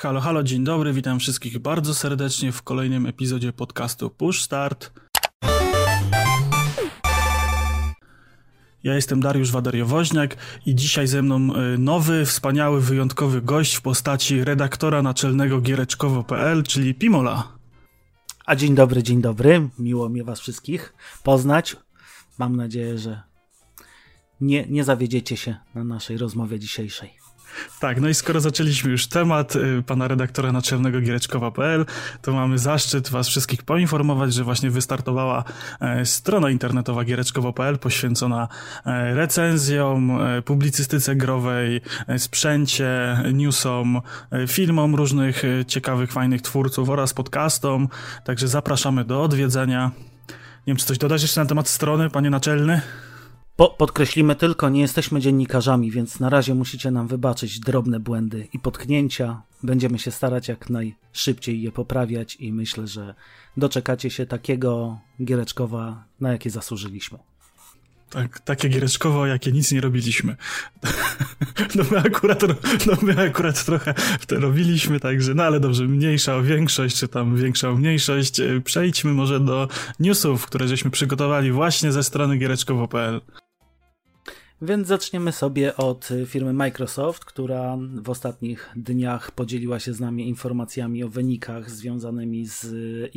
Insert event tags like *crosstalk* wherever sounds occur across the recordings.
Halo, halo, dzień dobry, witam wszystkich bardzo serdecznie w kolejnym epizodzie podcastu Push Start. Ja jestem Dariusz Wadariowoźniak i dzisiaj ze mną e, nowy, wspaniały, wyjątkowy gość w postaci redaktora naczelnego giereczkowo.pl, czyli Pimola. A dzień dobry, dzień dobry. Miło mi was wszystkich poznać. Mam nadzieję, że nie, nie zawiedziecie się na naszej rozmowie dzisiejszej. Tak, no i skoro zaczęliśmy już temat y, pana redaktora naczelnego giereczkowa.pl, to mamy zaszczyt was wszystkich poinformować, że właśnie wystartowała e, strona internetowa giereczkowa.pl poświęcona e, recenzjom, e, publicystyce growej, sprzęcie, newsom, filmom różnych ciekawych, fajnych twórców oraz podcastom. Także zapraszamy do odwiedzenia. Nie wiem, czy coś dodać jeszcze na temat strony, panie naczelny? Po, podkreślimy tylko, nie jesteśmy dziennikarzami, więc na razie musicie nam wybaczyć drobne błędy i potknięcia. Będziemy się starać jak najszybciej je poprawiać i myślę, że doczekacie się takiego Giereczkowa, na jakie zasłużyliśmy. Tak, takie giereczkowo, jakie nic nie robiliśmy. *laughs* No my akurat, no my akurat trochę w to robiliśmy, także, no ale dobrze, mniejsza o większość, czy tam większa o mniejszość. Przejdźmy może do newsów, które żeśmy przygotowali właśnie ze strony giereczkowo.pl. Więc zaczniemy sobie od firmy Microsoft, która w ostatnich dniach podzieliła się z nami informacjami o wynikach związanymi z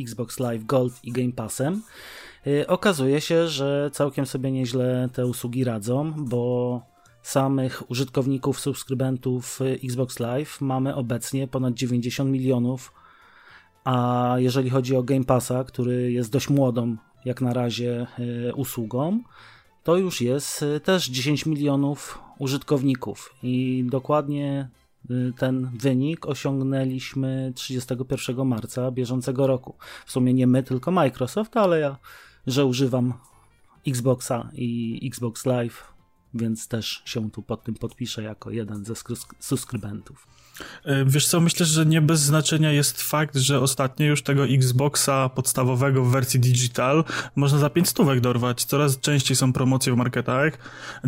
Xbox Live Gold i Game Passem. Y, okazuje się, że całkiem sobie nieźle te usługi radzą, bo samych użytkowników, subskrybentów Xbox Live mamy obecnie ponad 90 milionów, a jeżeli chodzi o Game Passa, który jest dość młodą jak na razie y, usługą, to już jest y, też 10 milionów użytkowników i dokładnie y, ten wynik osiągnęliśmy 31 marca bieżącego roku. W sumie nie my, tylko Microsoft, ale ja, że używam Xboxa i Xbox Live, więc też się tu pod tym podpiszę jako jeden ze subskrybentów. E, wiesz co, myślę, że nie bez znaczenia jest fakt, że ostatnio już tego Xboxa podstawowego w wersji digital można za 5 stówek dorwać. Coraz częściej są promocje w marketach,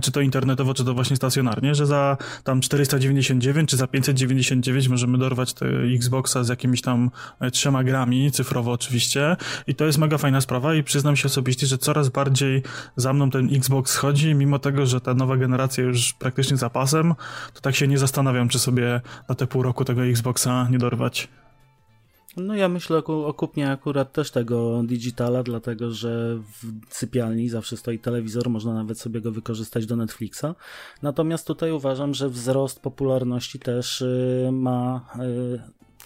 czy to internetowo, czy to właśnie stacjonarnie, że za tam 499 czy za 599 możemy dorwać te Xboxa z jakimiś tam e, trzema grami, cyfrowo oczywiście. I to jest mega fajna sprawa i przyznam się osobiście, że coraz bardziej za mną ten Xbox chodzi, mimo tego, że ta nowa generacja już praktycznie zapasem, to tak się nie zastanawiam, czy sobie na te pół roku tego Xboxa nie dorwać. No ja myślę o kupnie akurat też tego digitala, dlatego że w sypialni zawsze stoi telewizor, można nawet sobie go wykorzystać do Netflixa. Natomiast tutaj uważam, że wzrost popularności też y, ma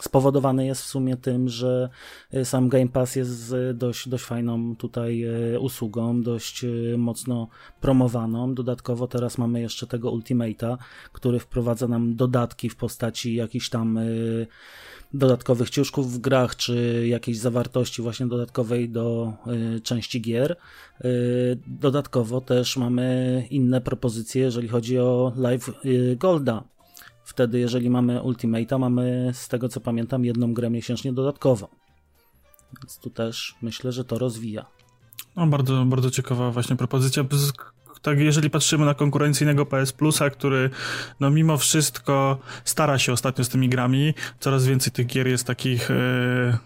spowodowany jest w sumie tym, że e, sam Game Pass jest dość, dość fajną tutaj e, usługą, dość e, mocno promowaną. Dodatkowo teraz mamy jeszcze tego Ultimate'a, który wprowadza nam dodatki w postaci jakichś tam dodatkowych ciuszków w grach, czy jakiejś zawartości właśnie dodatkowej do części gier. dodatkowo też mamy inne propozycje, jeżeli chodzi o Live Golda Wtedy, jeżeli mamy Ultimate'a, mamy z tego co pamiętam jedną grę miesięcznie dodatkowo. Więc tu też myślę, że to rozwija. No, bardzo, bardzo ciekawa właśnie propozycja. Tak, jeżeli patrzymy na konkurencyjnego PS Plusa, który no mimo wszystko stara się ostatnio z tymi grami, coraz więcej tych gier jest takich yy,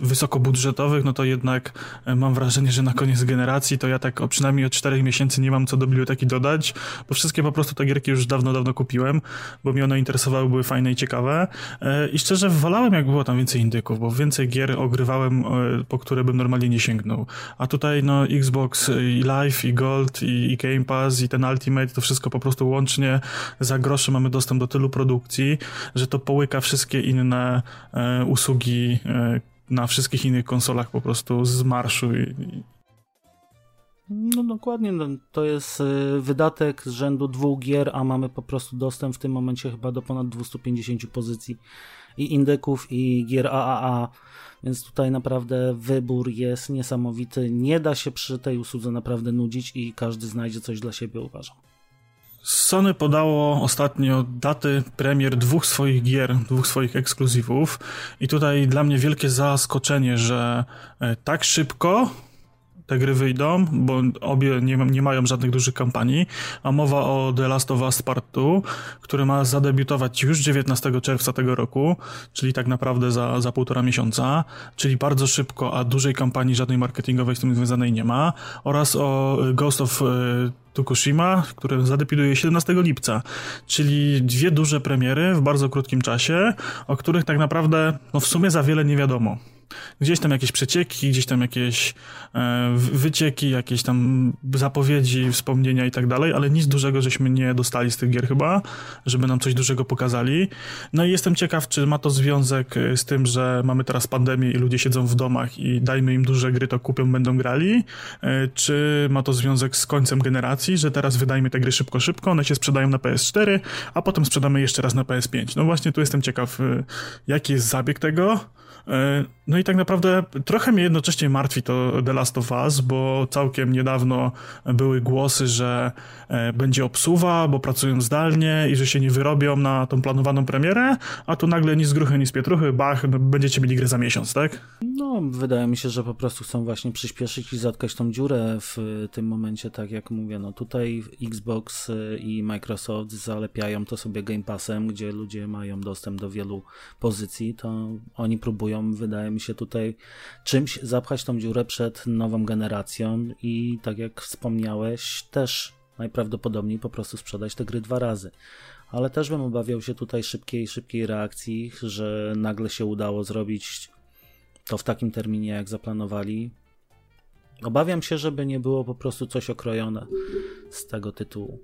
wysokobudżetowych, no to jednak e, mam wrażenie, że na koniec generacji to ja tak o przynajmniej od 4 miesięcy nie mam co do biblioteki dodać, bo wszystkie po prostu te gierki już dawno, dawno kupiłem, bo mnie one interesowały, były fajne i ciekawe e, i szczerze wolałem jak było tam więcej indyków, bo więcej gier ogrywałem, e, po które bym normalnie nie sięgnął. A tutaj no Xbox i Live i Gold i, i Game Pass i ten Ultimate, to wszystko po prostu łącznie za grosze mamy dostęp do tylu produkcji, że to połyka wszystkie inne usługi, na wszystkich innych konsolach po prostu z marszu. I... No dokładnie, no, to jest y, wydatek z rzędu dwóch gier, a mamy po prostu dostęp w tym momencie chyba do ponad 250 pozycji i indyków i gier AAA, więc tutaj naprawdę wybór jest niesamowity. Nie da się przy tej usłudze naprawdę nudzić i każdy znajdzie coś dla siebie, uważam. Sony podało ostatnio daty premier dwóch swoich gier, dwóch swoich ekskluzywów. I tutaj dla mnie wielkie zaskoczenie, że e, tak szybko te gry wyjdą, bo obie nie, nie mają żadnych dużych kampanii, a mowa o The Last of Us Part 2, który ma zadebiutować już 19 czerwca tego roku, czyli tak naprawdę za, za półtora miesiąca, czyli bardzo szybko, a dużej kampanii żadnej marketingowej z tym związanej nie ma, oraz o Ghost of e, Tokushima, który zadebiutuje 17 lipca, czyli dwie duże premiery w bardzo krótkim czasie, o których tak naprawdę no w sumie za wiele nie wiadomo. Gdzieś tam jakieś przecieki, gdzieś tam jakieś e, wycieki, jakieś tam zapowiedzi, wspomnienia i tak dalej, ale nic dużego żeśmy nie dostali z tych gier chyba, żeby nam coś dużego pokazali. No i jestem ciekaw, czy ma to związek e, z tym, że mamy teraz pandemię i ludzie siedzą w domach i dajmy im duże gry, to kupią, będą grali, e, czy ma to związek z końcem generacji, że teraz wydajmy te gry szybko, szybko, one się sprzedają na PS4, a potem sprzedamy jeszcze raz na PS5. No właśnie tu jestem ciekaw, jaki jest zabieg tego, no i tak naprawdę trochę mnie jednocześnie martwi to The Last of Us, bo całkiem niedawno były głosy, że e, będzie obsuwa, bo pracują zdalnie i że się nie wyrobią na tą planowaną premierę, a tu nagle ni z gruchy, ni z pietruchy, bach, no będziecie mieli grę za miesiąc, tak? No, wydaje mi się, że po prostu chcą właśnie przyspieszyć i zatkać tą dziurę w tym momencie, tak jak mówię, no tutaj Xbox i Microsoft zalepiają to sobie Game Passem, gdzie ludzie mają dostęp do wielu pozycji, to oni próbują wydaje mi się tutaj czymś zapchać tą dziurę przed nową generacją i tak jak wspomniałeś, też najprawdopodobniej po prostu sprzedać te gry dwa razy. Ale też bym obawiał się tutaj szybkiej, szybkiej reakcji, że nagle się udało zrobić to w takim terminie, jak zaplanowali. Obawiam się, żeby nie było po prostu coś okrojone z tego tytułu.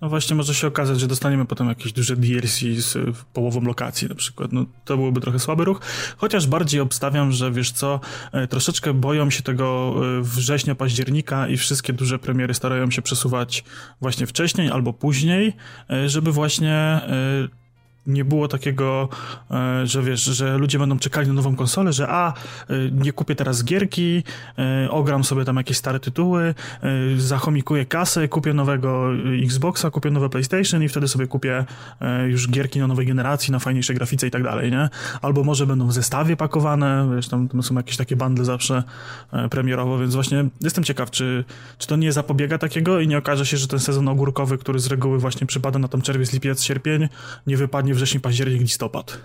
No właśnie może się okazać, że dostaniemy potem jakieś duże DLC z połową lokacji na przykład. No to byłoby trochę słaby ruch. Chociaż bardziej obstawiam, że wiesz co, e, troszeczkę boją się tego e, września, października i wszystkie duże premiery starają się przesuwać właśnie wcześniej albo później, e, żeby właśnie nie było takiego, e, że wiesz, że ludzie będą czekali na nową konsolę, że a, e, nie kupię teraz gierki, e, ogram sobie tam jakieś stare tytuły, zachomikuję kasę, kupię nowego Xboxa, kupię nowe PlayStation i wtedy sobie kupię już gierki na nowej generacji, na fajniejszej grafice i tak dalej, nie? Albo może będą w zestawie pakowane, wiesz, tam, tam są jakieś takie bundle zawsze premierowo, więc właśnie jestem ciekaw, czy, czy to nie zapobiega takiego i nie okaże się, że ten sezon ogórkowy, który z reguły właśnie przypada na tam czerwiec, lipiec, sierpień, nie wypadnie wrzesień, październik, listopad.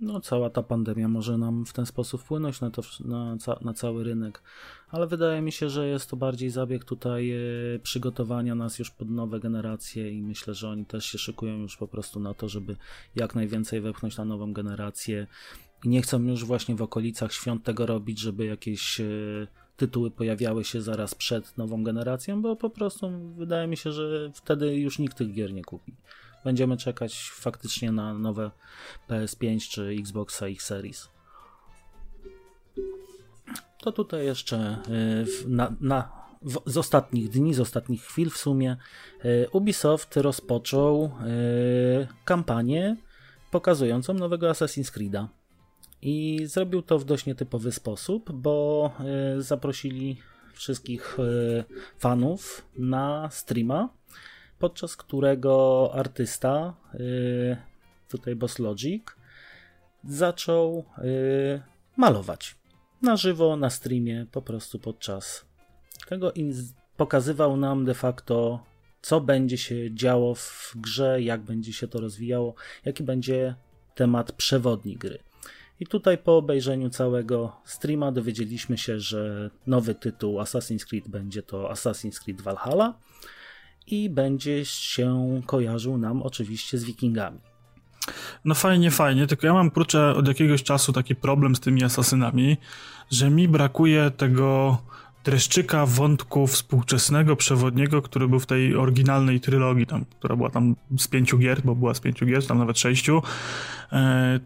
No, cała ta pandemia może nam w ten sposób wpłynąć na, to, na, ca na cały rynek, ale wydaje mi się, że jest to bardziej zabieg tutaj e, przygotowania nas już pod nowe generacje i myślę, że oni też się szykują już po prostu na to, żeby jak najwięcej wepchnąć na nową generację. I nie chcą już właśnie w okolicach świąt tego robić, żeby jakieś e, tytuły pojawiały się zaraz przed nową generacją, bo po prostu wydaje mi się, że wtedy już nikt tych gier nie kupi będziemy czekać faktycznie na nowe PS5 czy Xboxa X Series. To tutaj jeszcze y, na, na, w, z ostatnich dni, z ostatnich chwil w sumie y, Ubisoft rozpoczął y, kampanię pokazującą nowego Assassin's Creed'a. I zrobił to w dość nietypowy sposób, bo zaprosili wszystkich fanów na streama podczas którego artysta, y, tutaj Boss Logic, zaczął y, malować na żywo, na streamie, po prostu podczas tego pokazywał nam de facto, co będzie się działo w grze, jak będzie się to rozwijało, jaki będzie temat przewodni gry. I tutaj po obejrzeniu całego streama dowiedzieliśmy się, że nowy tytuł Assassin's Creed będzie to Assassin's Creed Valhalla, i będzie się kojarzył nam oczywiście z Wikingami. No fajnie, fajnie, tylko ja mam kurczę od jakiegoś czasu taki problem z tymi asasynami, że mi brakuje tego dreszczyka wątku współczesnego, przewodniego, który był w tej oryginalnej trylogii, tam, która była tam z pięciu gier, bo była z pięciu gier, tam nawet sześciu. E,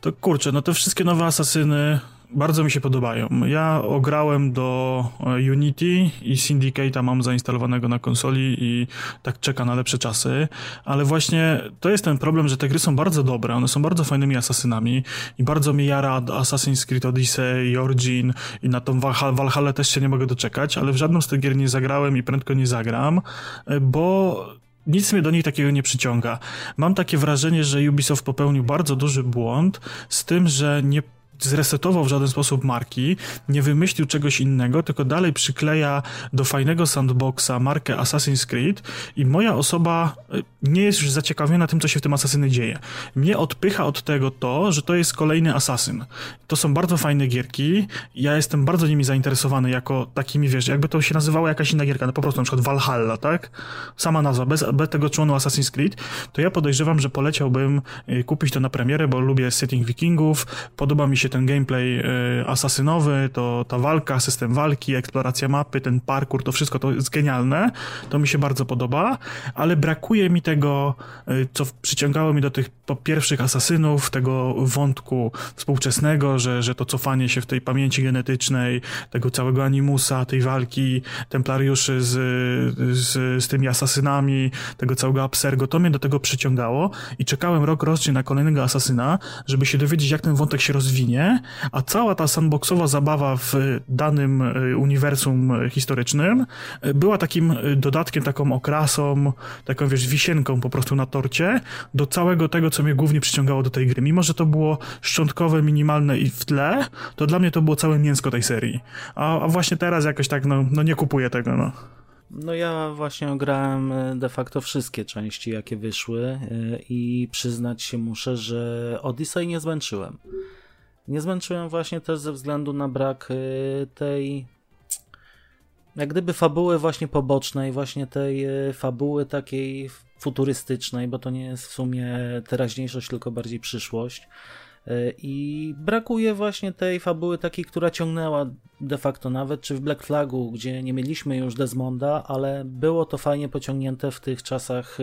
to kurczę, no te wszystkie nowe asasyny bardzo mi się podobają. Ja ograłem do e, Unity i Syndicate'a mam zainstalowanego na konsoli i tak czeka na lepsze czasy, ale właśnie to jest ten problem, że te gry są bardzo dobre, one są bardzo fajnymi asasynami i bardzo mi jara Assassin's Creed Odyssey, Origin i na tą Valhalla też się nie mogę doczekać, ale w żadną z tych gier nie zagrałem i prędko nie zagram, e, bo nic mnie do niej takiego nie przyciąga. Mam takie wrażenie, że Ubisoft popełnił bardzo duży błąd z tym, że nie zresetował w żaden sposób marki, nie wymyślił czegoś innego, tylko dalej przykleja do fajnego sandboxa markę Assassin's Creed i moja osoba y, nie jest już zaciekawiona tym, co się w tym Assassinie dzieje. Mnie odpycha od tego to, że to jest kolejny Assassin. To są bardzo fajne gierki, ja jestem bardzo nimi zainteresowany jako takimi, wiesz, jakby to się nazywało jakaś inna gierka, no po prostu na przykład Valhalla, tak? Sama nazwa, bez, bez tego członu Assassin's Creed, to ja podejrzewam, że poleciałbym y, kupić to na premierę, bo lubię setting wikingów, podoba mi się ten gameplay y, asasynowy, to ta walka, system walki, eksploracja mapy, ten parkour, to wszystko to jest genialne, to mi się bardzo podoba, ale brakuje mi tego, y, co przyciągało mi do tych pierwszych asasynów, tego wątku współczesnego, że, że to cofanie się w tej pamięci genetycznej, tego całego animusa, tej walki templariuszy z, z, z tymi asasynami, tego całego absergo, to mnie do tego przyciągało i czekałem rok rocznie na kolejnego asasyna, żeby się dowiedzieć, jak ten wątek się rozwinie, a cała ta sandboxowa zabawa w danym y, uniwersum historycznym y, była takim dodatkiem, taką okrasą, taką wiesz, wisienką po prostu na torcie do całego tego, co mnie głównie przyciągało do tej gry. Mimo, że to było szczątkowe, minimalne i w tle, to dla mnie to było całe mięsko tej serii. A, a właśnie teraz jakoś tak, no, no nie kupuję tego, no. No ja właśnie grałem e, de facto wszystkie części, jakie wyszły e, i przyznać się muszę, że Odyssey nie zmęczyłem. Nie zmęczyłem właśnie też ze względu na brak e, tej jak gdyby fabuły właśnie pobocznej, właśnie tej fabuły takiej futurystycznej, bo to nie jest w sumie teraźniejszość, tylko bardziej przyszłość. E, I brakuje właśnie tej fabuły takiej, która ciągnęła de facto nawet, czy w Black Flagu, gdzie nie mieliśmy już Desmonda, ale było to fajnie pociągnięte w tych czasach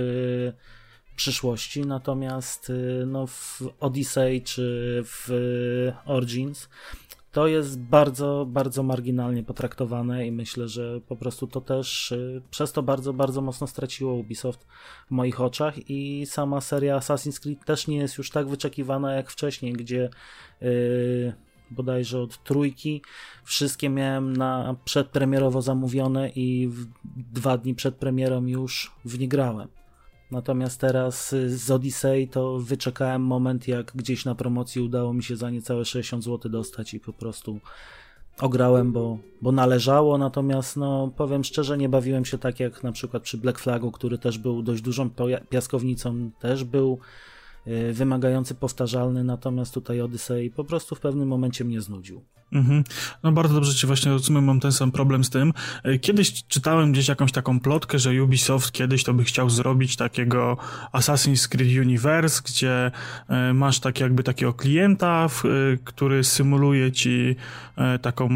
przyszłości, natomiast yy, no, w Odyssey czy w Origins to jest bardzo, bardzo marginalnie potraktowane i myślę, że po prostu to też y, przez to bardzo, bardzo mocno straciło Ubisoft w moich oczach i sama seria Assassin's Creed też nie jest już tak wyczekiwana jak wcześniej, gdzie yy, bodajże od trójki wszystkie miałem na przedpremierowo zamówione i dwa dni przed premierą już w nie grałem. Natomiast teraz y, z Odyssey to wyczekałem moment, jak gdzieś na promocji udało mi się za niecałe 60 zł dostać i po prostu ograłem, bo, bo należało. Natomiast no, powiem szczerze, nie bawiłem się tak jak na przykład przy Black Flagu, który też był dość dużą piaskownicą, też był y, wymagający powtarzalny, natomiast tutaj Odyssey po prostu w pewnym momencie mnie znudził. Mhm. No bardzo dobrze ci właśnie rozumiem, mam ten sam problem z tym. E, kiedyś czytałem gdzieś jakąś taką plotkę, że Ubisoft kiedyś to by chciał zrobić takiego Assassin's Creed Universe, gdzie e, masz tak jakby takiego klienta, e, który symuluje ci taką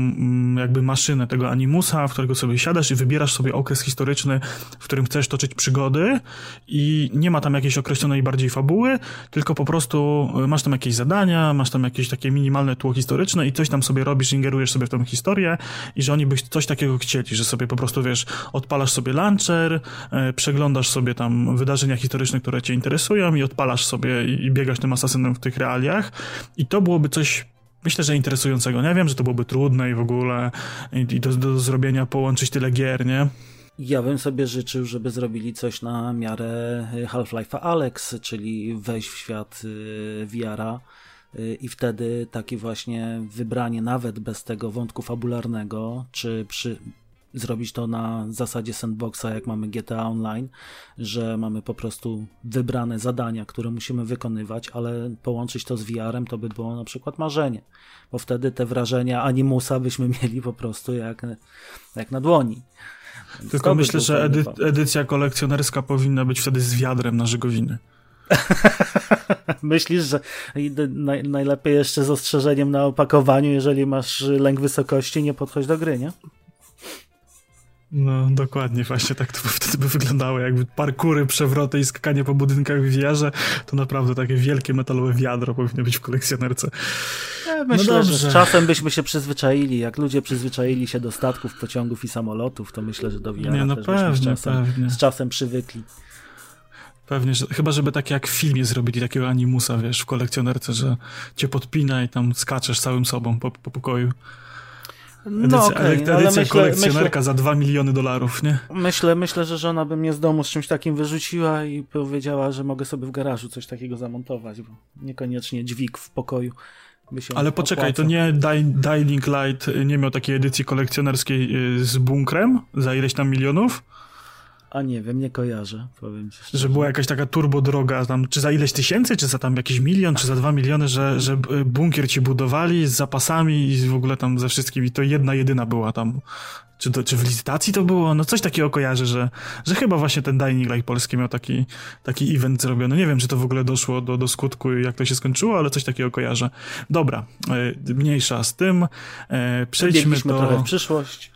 jakby maszynę tego animusa, w którego sobie siadasz i wybierasz sobie okres historyczny, w którym chcesz toczyć przygody i nie ma tam jakiejś określonej bardziej fabuły, tylko po prostu masz tam jakieś zadania, masz tam jakieś takie minimalne tło historyczne i coś tam sobie robisz, ingerujesz sobie w tą historię i że oni by coś takiego chcieli, że sobie po prostu, wiesz, odpalasz sobie launcher, e, przeglądasz sobie tam wydarzenia historyczne, które cię interesują i odpalasz sobie i, biegasz tym asasynem w tych realiach i to byłoby coś myślę, że interesującego. Nie wiem, że to byłoby trudne i w ogóle i, i do, do zrobienia połączyć tyle gier, nie? Ja bym sobie życzył, żeby zrobili coś na miarę Half-Life'a Alex, czyli wejść w świat y, VR-a i wtedy takie właśnie wybranie nawet bez tego wątku fabularnego, czy przy, zrobić to na zasadzie sandboxa, jak mamy GTA Online, że mamy po prostu wybrane zadania, które musimy wykonywać, ale połączyć to z VR-em to by było na przykład marzenie, bo wtedy te wrażenia animusa byśmy *laughs* mieli po prostu jak, jak na dłoni. Tylko myślę, że edy edycja kolekcjonerska powinna być wtedy z wiadrem na żegowiny. *laughs* Myślisz, że naj, najlepiej jeszcze z ostrzeżeniem na opakowaniu, jeżeli masz lęk wysokości, nie podchodź do gry, nie? No, dokładnie, właśnie tak to wtedy by wyglądało, jakby parkury, przewroty i skakanie po budynkach w wieże, to naprawdę takie wielkie metalowe wiadro powinno być w kolekcjonerce. Ja myślę, no że z czasem byśmy się przyzwyczaili, jak ludzie przyzwyczaili się do statków, pociągów i samolotów, to myślę, że do wiara Nie, no też pewnie, z czasem, pewnie. z czasem przywykli. Pewnie, że, chyba żeby tak jak w filmie zrobili takiego animusa, wiesz, w kolekcjonerce, że cię podpina i tam skaczesz całym sobą po, po pokoju. Edycja, no okay, edycja myślę, kolekcjonerka myślę, za 2 miliony dolarów, nie? Myślę, myślę, że żona by mnie z domu z czymś takim wyrzuciła i powiedziała, że mogę sobie w garażu coś takiego zamontować, bo niekoniecznie dźwig w pokoju Ale poczekaj, opłaca. to nie Dying Light nie miał takiej edycji kolekcjonerskiej y, z bunkrem za ileś tam milionów? A nie wiem, nie kojarzę, powiem ci szczerze. Że była jakaś taka turbo droga, tam, czy za ileś tysięcy, czy za tam jakiś milion, czy za dwa miliony, że, że bunkier ci budowali z zapasami i w ogóle tam ze wszystkim i to jedna jedyna była tam. Czy, to, czy w licytacji to było? No coś takiego kojarzę, że, że chyba właśnie ten Dining Light polski miał taki, taki event zrobiony. Nie wiem, czy to w ogóle doszło do, do skutku i jak to się skończyło, ale coś takiego kojarzę. Dobra, e, mniejsza z tym. E, przejdźmy do... trochę w przyszłość.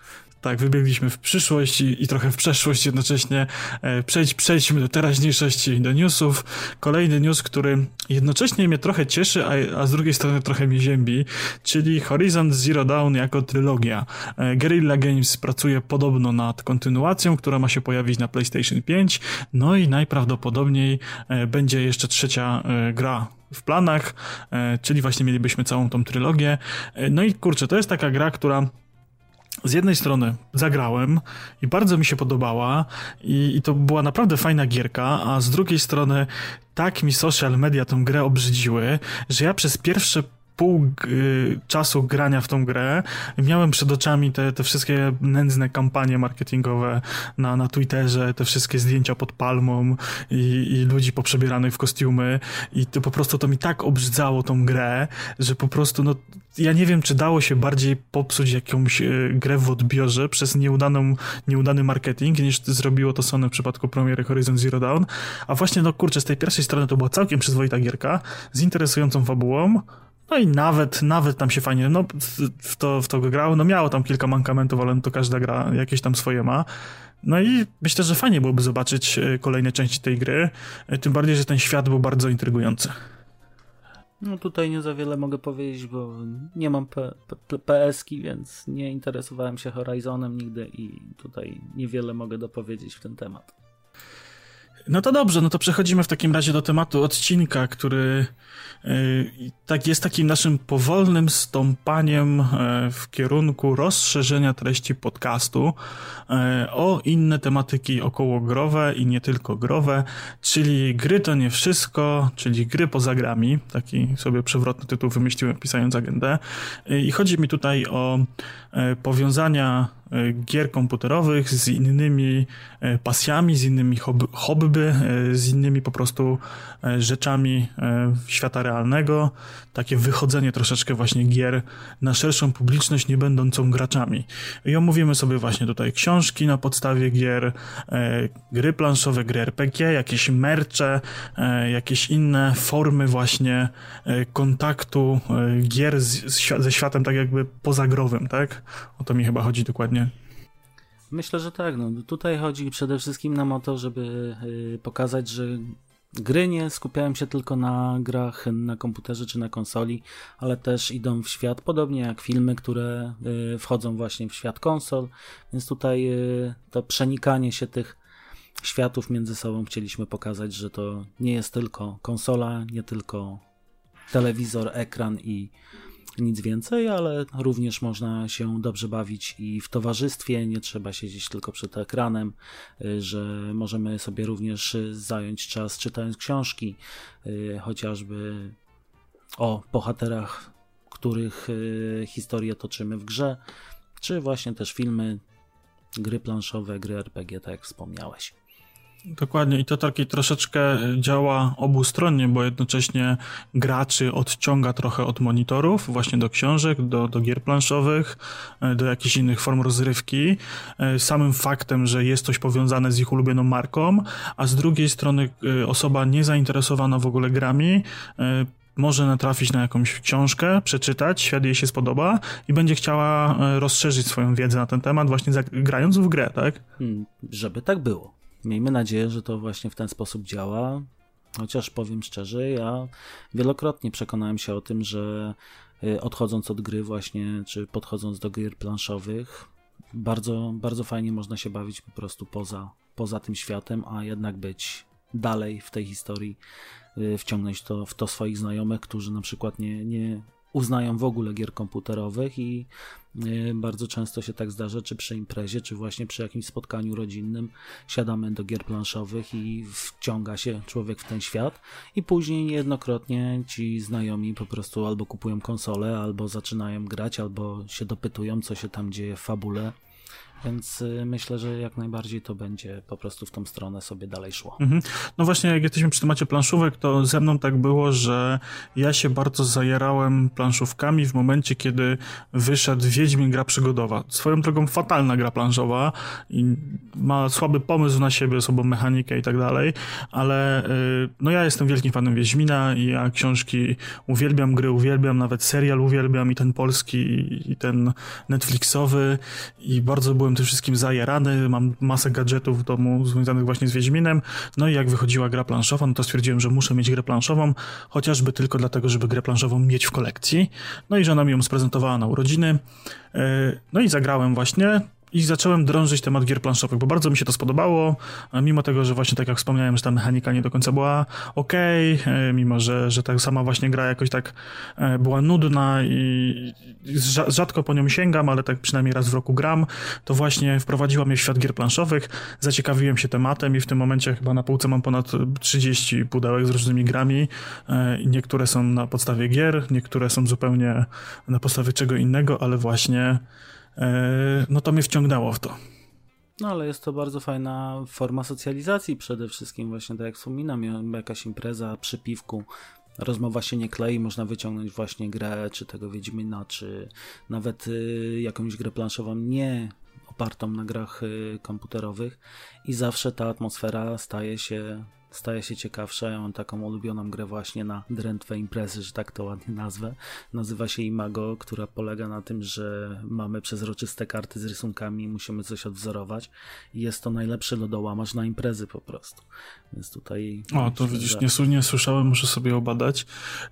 Tak, wybiegliśmy w przyszłość i, i trochę w przeszłość jednocześnie. E, przejdź, przejdźmy do teraźniejszości, do newsów. Kolejny news, który jednocześnie mnie trochę cieszy, a, a z drugiej strony trochę mnie ziębi, czyli Horizon Zero Dawn jako trylogia. E, Guerrilla Games pracuje podobno nad kontynuacją, która ma się pojawić na PlayStation 5, no i najprawdopodobniej e, będzie jeszcze trzecia gra w planach, czyli właśnie mielibyśmy całą tą trylogię. No i kurczę, to jest taka gra, która z jednej strony zagrałem i bardzo mi się podobała i, i, to była naprawdę fajna gierka, a z drugiej strony tak mi social media tę grę obrzydziły, że ja przez pierwsze pół y, czasu grania w tą grę. Miałem przed oczami te, te wszystkie nędzne kampanie marketingowe na, na Twitterze, te wszystkie zdjęcia pod palmą i, i ludzi poprzebieranych w kostiumy. I to po prostu to mi tak obrzydzało tą grę, że po prostu no ja nie wiem, czy dało się bardziej popsuć jakąś y, grę w odbiorze przez nieudaną, nieudany marketing, niż zrobiło to Sony w przypadku premiery Horizon Zero Dawn. A właśnie, no kurczę, z tej pierwszej strony to była całkiem przyzwoita gierka, z interesującą fabułą, no i nawet, nawet tam się fajnie, no w to, w to grało, no miało tam kilka mankamentów, ale to każda gra jakieś tam swoje ma. No i myślę, że fajnie byłoby zobaczyć e, kolejne części tej gry, e, tym bardziej, że ten świat był bardzo intrygujący. No tutaj nie za wiele mogę powiedzieć, bo nie mam PS-ki, więc nie interesowałem się Horizonem nigdy i tutaj niewiele mogę dopowiedzieć w ten temat. No to dobrze, no to przechodzimy w takim razie do tematu odcinka, który tak jest takim naszym powolnym stąpaniem e, w kierunku rozszerzenia treści podcastu e, o inne tematyki okołogrowe i nie tylko growe, czyli gry to nie wszystko, czyli gry poza grami. Taki sobie przewrotny tytuł wymyśliłem pisając agendę. I chodzi mi tutaj o e, powiązania gier komputerowych z innymi pasjami, z innymi hobby, z innymi po prostu rzeczami świata realnego, takie wychodzenie troszeczkę właśnie gier na szerszą publiczność, nie będącą graczami. I omówimy sobie właśnie tutaj książki na podstawie gier, e, gry planszowe, gry RPG, jakieś mercze, e, jakieś inne formy właśnie e, kontaktu e, gier z, ze światem tak jakby pozagrowym, tak? O to mi chyba chodzi dokładnie. Myślę, że tak. No, tutaj chodzi przede wszystkim nam o to, żeby y, pokazać, że Gry nie skupiają się tylko na grach na komputerze czy na konsoli, ale też idą w świat, podobnie jak filmy, które y, wchodzą właśnie w świat konsol, więc tutaj y, to przenikanie się tych światów między sobą chcieliśmy pokazać, że to nie jest tylko konsola, nie tylko telewizor, ekran i nic więcej, ale również można się dobrze bawić i w towarzystwie, nie trzeba siedzieć tylko przed ekranem, y, że możemy sobie również zająć czas czytając książki, y, chociażby o bohaterach, których y, historię toczymy w grze, czy właśnie też filmy, gry planszowe, gry RPG, tak jak wspomniałeś. Dokładnie i to taki troszeczkę działa obustronnie, bo jednocześnie graczy odciąga trochę od monitorów, właśnie do książek, do, do gier planszowych, e, do jakichś innych form rozrywki, e, samym faktem, że jest coś powiązane z ich ulubioną marką, a z drugiej strony e, osoba niezainteresowana w ogóle grami może natrafić na jakąś książkę, przeczytać, świat jej się spodoba i będzie chciała rozszerzyć swoją wiedzę na ten temat, właśnie grając w grę, tak? Hmm, żeby tak było. Miejmy nadzieję, że to właśnie w ten sposób działa. Chociaż powiem szczerze, ja wielokrotnie przekonałem się o tym, że y, odchodząc od gry właśnie, czy podchodząc do gier planszowych, bardzo, bardzo fajnie można się bawić po prostu poza, poza tym światem, a jednak być dalej w tej historii, y, wciągnąć to, w to swoich znajomych, którzy na przykład nie, nie uznają w ogóle gier komputerowych i y, bardzo często się tak zdarza, czy przy imprezie, czy właśnie przy jakimś spotkaniu rodzinnym siadamy do gier planszowych i wciąga się człowiek w ten świat i później niejednokrotnie ci znajomi po prostu albo kupują konsolę, albo zaczynają grać, albo się dopytują, co się tam dzieje w fabule więc y, myślę, że jak najbardziej to będzie po prostu w tą stronę sobie dalej szło. Mhm. No właśnie, jak jesteśmy przy temacie planszówek, to ze mną tak było, że ja się bardzo zajerałem planszówkami w momencie, kiedy wyszedł Wiedźmin gra przygodowa. Swoją drogą fatalna gra planszowa i ma słaby pomysł na siebie, słabą mechanikę i tak dalej, ale y, no ja jestem wielkim fanem Wiedźmina i ja książki uwielbiam, gry uwielbiam, nawet serial uwielbiam i ten polski i ten Netflixowy i bardzo byłem byłem tym wszystkim zajarany, mam masę gadżetów w domu związanych właśnie z Wiedźminem, no i jak wychodziła gra planszowa, no to stwierdziłem, że muszę mieć grę planszową, chociażby tylko dlatego, żeby grę planszową mieć w kolekcji. No i żona mi ją sprezentowała na urodziny, e, no i zagrałem właśnie, i zacząłem drążyć temat gier planszowych, bo bardzo mi się to spodobało, mimo tego, że właśnie tak jak wspomniałem, że ta mechanika nie do końca była ok, e, mimo że, że ta sama właśnie gra jakoś tak e, była nudna i rzadko po nią sięgam, ale tak przynajmniej raz w roku gram, to właśnie wprowadziła mnie w świat gier planszowych, zaciekawiłem się tematem i w tym momencie chyba na półce mam ponad 30 pudełek z różnymi grami. E, niektóre są na podstawie gier, niektóre są zupełnie na podstawie czego innego, ale właśnie E, no to mnie wciągnęło w to. No ale jest to bardzo fajna forma socjalizacji przede wszystkim, właśnie tak jak wspominam, jakaś impreza przy piwku, rozmowa się nie klei, można wyciągnąć właśnie grę, czy tego Wiedźmina, czy nawet y, jakąś grę planszową nie opartą na grach y, komputerowych i zawsze ta atmosfera staje się staje się ciekawsza. Ja mam taką ulubioną grę właśnie na drętwe imprezy, że tak to ładnie nazwę. Nazywa się Imago, która polega na tym, że mamy przezroczyste karty z rysunkami i musimy coś odwzorować. Jest to najlepszy lodołamacz na imprezy po prostu. Więc tutaj... O, to widzisz, nie, nie słyszałem, muszę sobie obadać.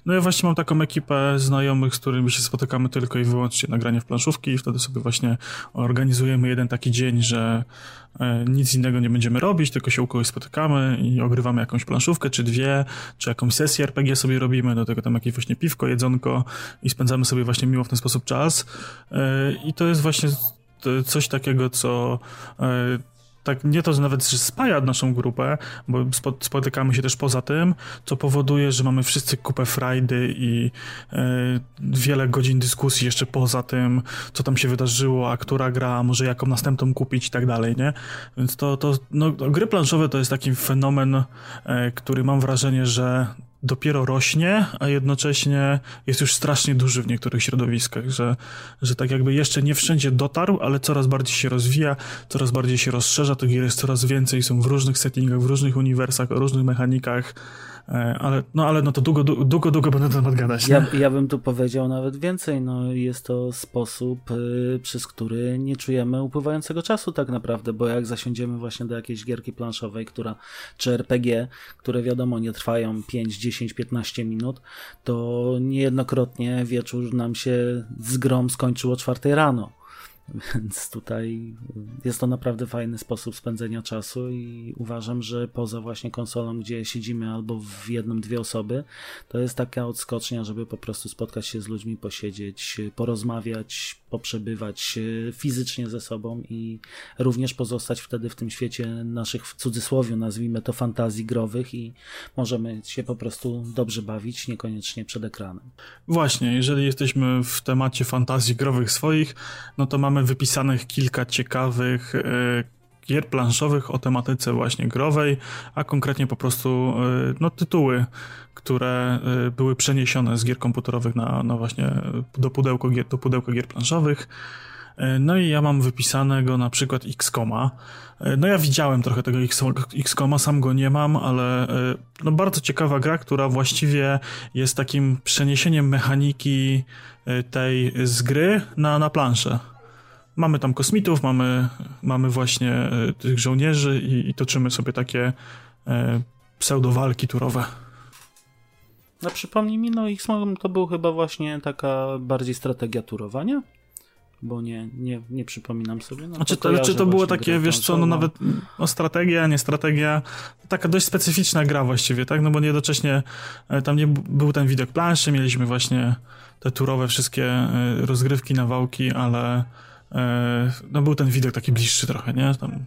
No ja właśnie mam taką ekipę znajomych, z którymi się spotykamy tylko i wyłącznie na granie w planszówki i wtedy sobie właśnie organizujemy jeden taki dzień, że E, nic innego nie będziemy robić, tylko się u kogoś spotykamy i ogrywamy jakąś planszówkę, czy dwie, czy jakąś sesję RPG sobie robimy, do tego tam jakieś właśnie piwko, jedzonko i spędzamy sobie właśnie miło w ten sposób czas. E, I to jest właśnie coś takiego, co e, tak nie to, że nawet spaja naszą grupę, bo spotykamy się też poza tym, co powoduje, że mamy wszyscy kupę frajdy i e, wiele godzin dyskusji jeszcze poza tym, co tam się wydarzyło, a która gra, może jaką następną kupić i tak dalej, nie? Więc to, to no, gry planszowe to jest taki fenomen, e, który mam wrażenie, że dopiero rośnie, a jednocześnie jest już strasznie duży w niektórych środowiskach, że, że tak jakby jeszcze nie wszędzie dotarł, ale coraz bardziej się rozwija, coraz bardziej się rozszerza, tych gier jest coraz więcej, są w różnych settingach, w różnych uniwersach, o różnych mechanikach, ale no, ale no to długo, długo, długo będę na temat gadać. Ja, ja bym tu powiedział nawet więcej. No, jest to sposób, y, przez który nie czujemy upływającego czasu tak naprawdę, bo jak zasiądziemy właśnie do jakiejś gierki planszowej, która, czy RPG, które wiadomo nie trwają 5, 10, 15 minut, to niejednokrotnie wieczór nam się z grom skończyło o 4 rano. *laughs* Więc tutaj jest to naprawdę fajny sposób spędzenia czasu i uważam, że poza właśnie konsolą, gdzie siedzimy albo w jedną, dwie osoby, to jest taka odskocznia, żeby po prostu spotkać się z ludźmi, posiedzieć, porozmawiać, poprzebywać fizycznie ze sobą i również pozostać wtedy w tym świecie naszych, w cudzysłowie nazwijmy to fantazji growych i możemy się po prostu dobrze bawić, niekoniecznie przed ekranem. Właśnie, jeżeli jesteśmy w temacie fantazji growych swoich, no to mamy wypisanych kilka ciekawych e, gier planszowych o tematyce właśnie growej, a konkretnie po prostu e, no, tytuły, które e, były przeniesione z gier komputerowych na, na właśnie do, pudełko gier, do pudełka gier planszowych. No i ja mam wypisanego na przykład X-Koma. No ja widziałem trochę tego X-Koma, sam go nie mam, ale no bardzo ciekawa gra, która właściwie jest takim przeniesieniem mechaniki tej z gry na, na planszę. Mamy tam kosmitów, mamy, mamy właśnie e, tych żołnierzy i, i toczymy sobie takie e, pseudowalki turowe. No przypomnij mi, no X-Men to był chyba właśnie taka bardziej strategia turowania? bo nie, nie, nie przypominam sobie. No, znaczy, to, czy to było takie, wiesz co, no nawet no, strategia, nie strategia, taka dość specyficzna gra właściwie, tak? No bo jednocześnie e, tam nie był ten widok planszy, mieliśmy właśnie te turowe wszystkie e, rozgrywki, nawałki, ale no był ten widok taki bliższy trochę, nie? Tam...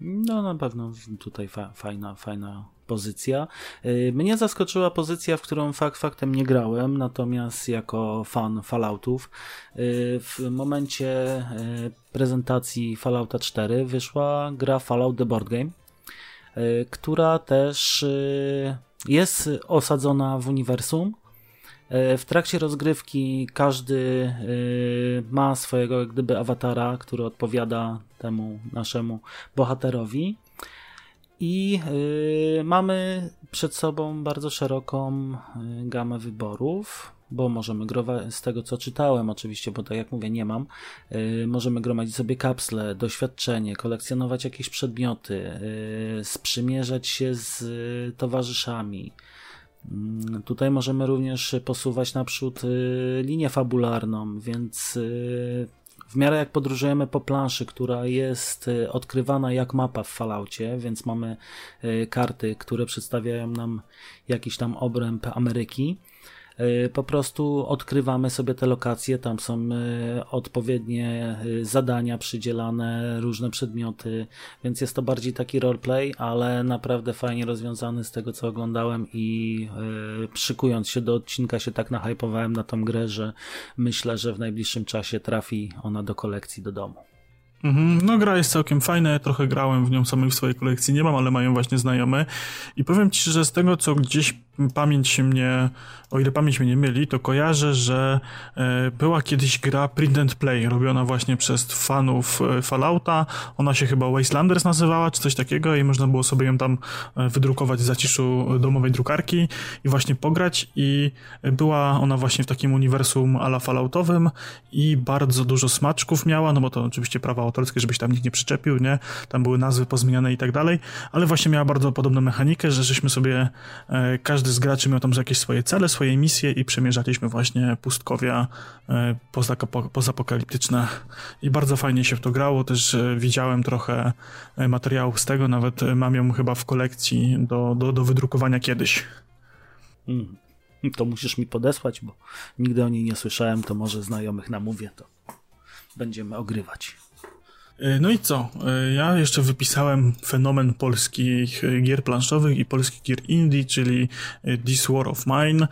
No na pewno tutaj fa fajna, fajna pozycja. Y, mnie zaskoczyła pozycja, w którą fakt faktem nie grałem, natomiast jako fan Falloutów y, w momencie prezentacji Fallouta 4 wyszła gra Fallout The Board Game, która też jest osadzona w uniwersum. W trakcie rozgrywki każdy ma swojego jak gdyby awatara, który odpowiada temu naszemu bohaterowi. I y, mamy przed sobą bardzo szeroką gamę wyborów, bo możemy grować, z tego co czytałem oczywiście, bo tak jak mówię, nie mam, możemy gromadzić sobie kapsle, doświadczenie, kolekcjonować jakieś przedmioty, sprzymierzać się z towarzyszami. Mm, tutaj możemy również posuwać naprzód linię fabularną, więc w miarę jak podróżujemy po planszy, która jest y, odkrywana jak mapa w Falloutie, więc mamy y, karty, które przedstawiają nam jakiś tam obręb Ameryki, Y, po prostu odkrywamy sobie te lokacje, tam są y, odpowiednie y, zadania przydzielane, różne przedmioty, więc jest to bardziej taki roleplay, ale naprawdę fajnie rozwiązany z tego co oglądałem i szykując się do odcinka się tak nahypowałem na tą grę, że myślę, że w najbliższym czasie trafi ona do kolekcji do domu. Mhm. No gra jest całkiem fajna, ja trochę grałem w nią samej w swojej kolekcji, nie mam, ale mają właśnie znajome i powiem ci, że z tego co gdzieś pamięć mnie, o ile pamięć mnie nie myli, to kojarzę, że e, była kiedyś gra Print and Play, robiona właśnie przez fanów e, Fallouta. Ona się chyba Wastelanders nazywała, czy coś takiego i można było sobie ją tam e, wydrukować w zaciszu domowej drukarki i właśnie pograć i była ona właśnie w takim uniwersum ala Falloutowym i bardzo dużo smaczków miała, no bo to oczywiście prawa autorskie, żebyś tam nikt nie przyczepił, nie? Tam były nazwy pozmieniane i tak dalej, ale właśnie miała bardzo podobną mechanikę, że żeśmy sobie każdy każdy z graczy miał tam jakieś swoje cele, swoje misje i przemierzaliśmy właśnie pustkowia e, pozapokaliptyczne i bardzo fajnie się w to grało, też e, widziałem trochę e, materiałów z tego, nawet mam ją chyba w kolekcji do, do, do wydrukowania kiedyś. Hmm. To musisz mi podesłać, bo nigdy o niej nie słyszałem, to może znajomych namówię, to będziemy ogrywać. E, no i co? E, ja jeszcze wypisałem fenomen polskich e, gier planszowych i polskich gier indie, czyli This War of Mine.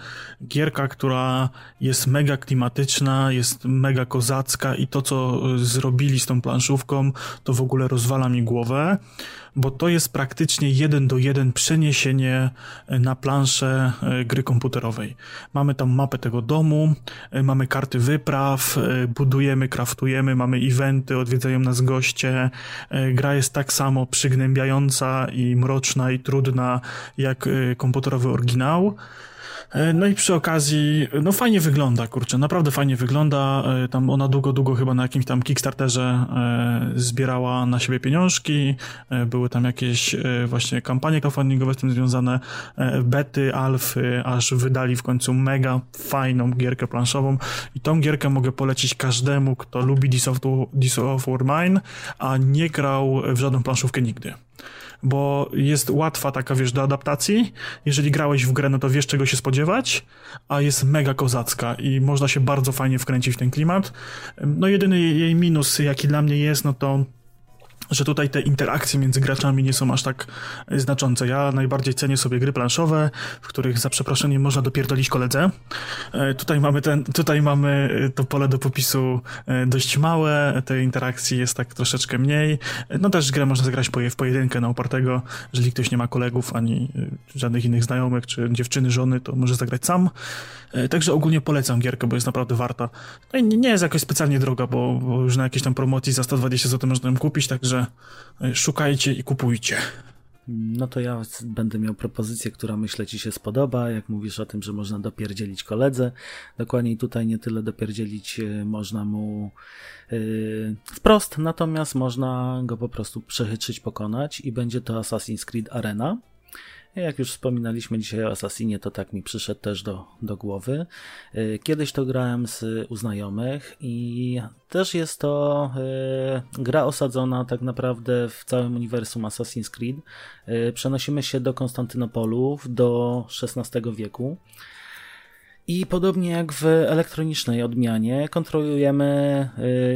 Gierka, która jest mega klimatyczna, jest mega kozacka i to, co zrobili z tą planszówką, to w ogóle rozwala mi głowę bo to jest praktycznie jeden do jeden przeniesienie e, na planszę e, gry komputerowej. Mamy tam mapę tego domu, e, mamy karty wypraw, budujemy, kraftujemy, mamy eventy, odwiedzają nas goście. Gra jest tak samo przygnębiająca i mroczna i trudna jak komputerowy oryginał. E, no i przy okazji, no fajnie wygląda, kurczę, naprawdę fajnie wygląda. E, tam ona długo, długo chyba na jakimś tam Kickstarterze e, zbierała na siebie pieniążki. Były tam jakieś właśnie kampanie crowdfundingowe z tym związane, bety, alfy, aż wydali w końcu mega fajną gierkę planszową. I tą gierkę mogę polecić każdemu, kto lubi This of, This War Mine, a nie grał w żadną planszówkę nigdy bo jest łatwa taka, wiesz, do adaptacji. Jeżeli grałeś w grę, no to wiesz, czego się spodziewać, a jest mega kozacka i można się bardzo fajnie wkręcić w ten klimat. No jedyny jej minus, jaki dla mnie jest, no to że tutaj te interakcje między graczami nie są aż tak znaczące. Ja najbardziej cenię sobie gry planszowe, w których za przeproszeniem można dopierdolić koledze. E, tutaj mamy ten, tutaj mamy to pole do popisu e, dość małe, tej interakcji jest tak troszeczkę mniej. No też grę można zagrać w pojedynkę na upartego, jeżeli ktoś nie ma kolegów ani e, żadnych innych znajomych, czy dziewczyny, żony, to może zagrać sam. Także ogólnie polecam gierkę, bo jest naprawdę warta. No i nie jest jakoś specjalnie droga, bo, bo już na jakiejś tam promocji za 120 zł można ją kupić, także Także szukajcie i kupujcie. No to ja będę miał propozycję, która myślę Ci się spodoba. Jak mówisz o tym, że można dopierdzielić koledze, dokładniej tutaj nie tyle dopierdzielić e, można mu yy, wprost, natomiast można go po prostu przechytrzyć, pokonać i będzie to Assassin's Creed Arena. Jak już wspominaliśmy dzisiaj o Assassinie, to tak mi przyszedł też do, do głowy. Y, kiedyś to grałem z u znajomych i też jest to y, gra osadzona tak naprawdę w całym uniwersum Assassin's Creed. Y, przenosimy się do Konstantynopolu do XVI wieku. I podobnie jak w elektronicznej odmianie, kontrolujemy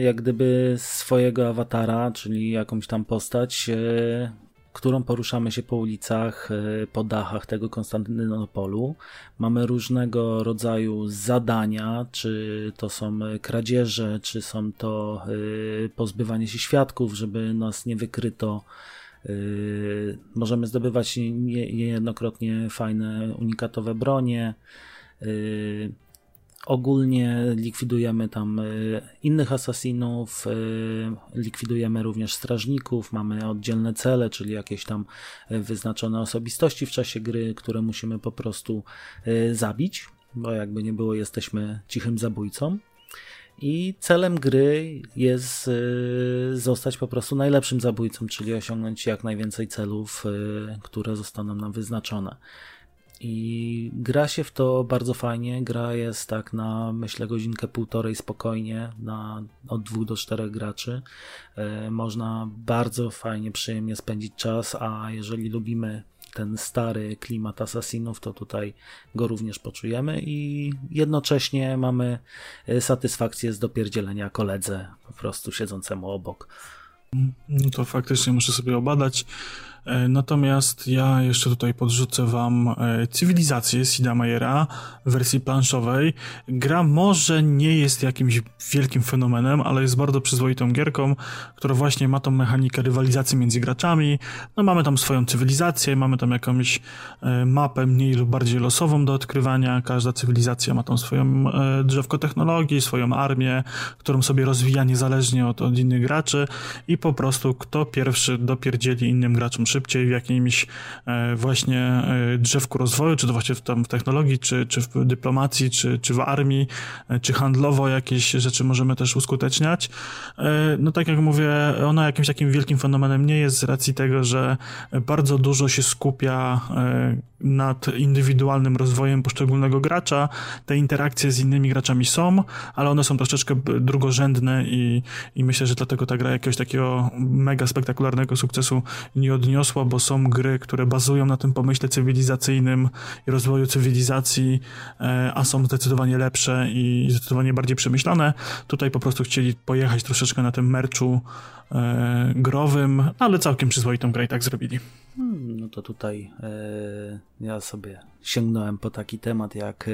jak gdyby swojego awatara, czyli jakąś tam postać, którą poruszamy się po ulicach, e, po dachach tego Konstantynopolu. Mamy różnego rodzaju zadania, czy to są kradzieże, czy są to e, pozbywanie się świadków, żeby nas nie wykryto. E, możemy zdobywać niejednokrotnie fajne, unikatowe bronie. Ogólnie likwidujemy tam y, innych asasinów, y, likwidujemy również strażników, mamy oddzielne cele, czyli jakieś tam y, wyznaczone osobistości w czasie gry, które musimy po prostu zabić, bo jakby nie było, jesteśmy cichym zabójcą. I celem gry jest zostać po prostu najlepszym zabójcą, czyli osiągnąć jak najwięcej celów, które zostaną nam wyznaczone. I gra się w to bardzo fajnie. Gra jest tak na myślę godzinkę, półtorej spokojnie, na od dwóch do czterech graczy. E, można bardzo fajnie, przyjemnie spędzić czas, a jeżeli lubimy ten stary klimat asasinów, to tutaj go również poczujemy i jednocześnie mamy e, satysfakcję z dopierdzielenia koledze, po prostu siedzącemu obok. No to faktycznie muszę sobie obadać. E, natomiast ja jeszcze tutaj podrzucę wam e, cywilizację Sida Meiera w wersji planszowej. Gra może nie jest jakimś wielkim fenomenem, ale jest bardzo przyzwoitą gierką, która właśnie ma tą mechanikę rywalizacji między graczami. No mamy tam swoją cywilizację, mamy tam jakąś e, mapę mniej lub bardziej losową do odkrywania. Każda cywilizacja ma tą swoją drzewko technologii, swoją armię, którą sobie rozwija niezależnie od, od innych graczy i po prostu kto pierwszy dopierdzieli innym graczom szybciej w jakimś e, właśnie e, drzewku rozwoju, czy to właśnie w, tam w technologii, czy, czy w dyplomacji, czy, czy w armii, e, czy handlowo jakieś rzeczy możemy też uskuteczniać. No tak jak mówię, ona jakimś takim wielkim fenomenem nie jest z racji tego, że bardzo dużo się skupia nad indywidualnym rozwojem poszczególnego gracza. Te interakcje z innymi graczami są, ale one są troszeczkę drugorzędne i, i myślę, że dlatego ta gra jakiegoś takiego mega spektakularnego sukcesu nie odniosła bo są gry, które bazują na tym pomyśle cywilizacyjnym i rozwoju cywilizacji, e, a są zdecydowanie lepsze i zdecydowanie bardziej przemyślane. Tutaj po prostu chcieli pojechać troszeczkę na tym merczu e, growym, ale całkiem przyzwoitą grę i tak zrobili. Hmm, no to tutaj e, ja sobie sięgnąłem po taki temat jak e,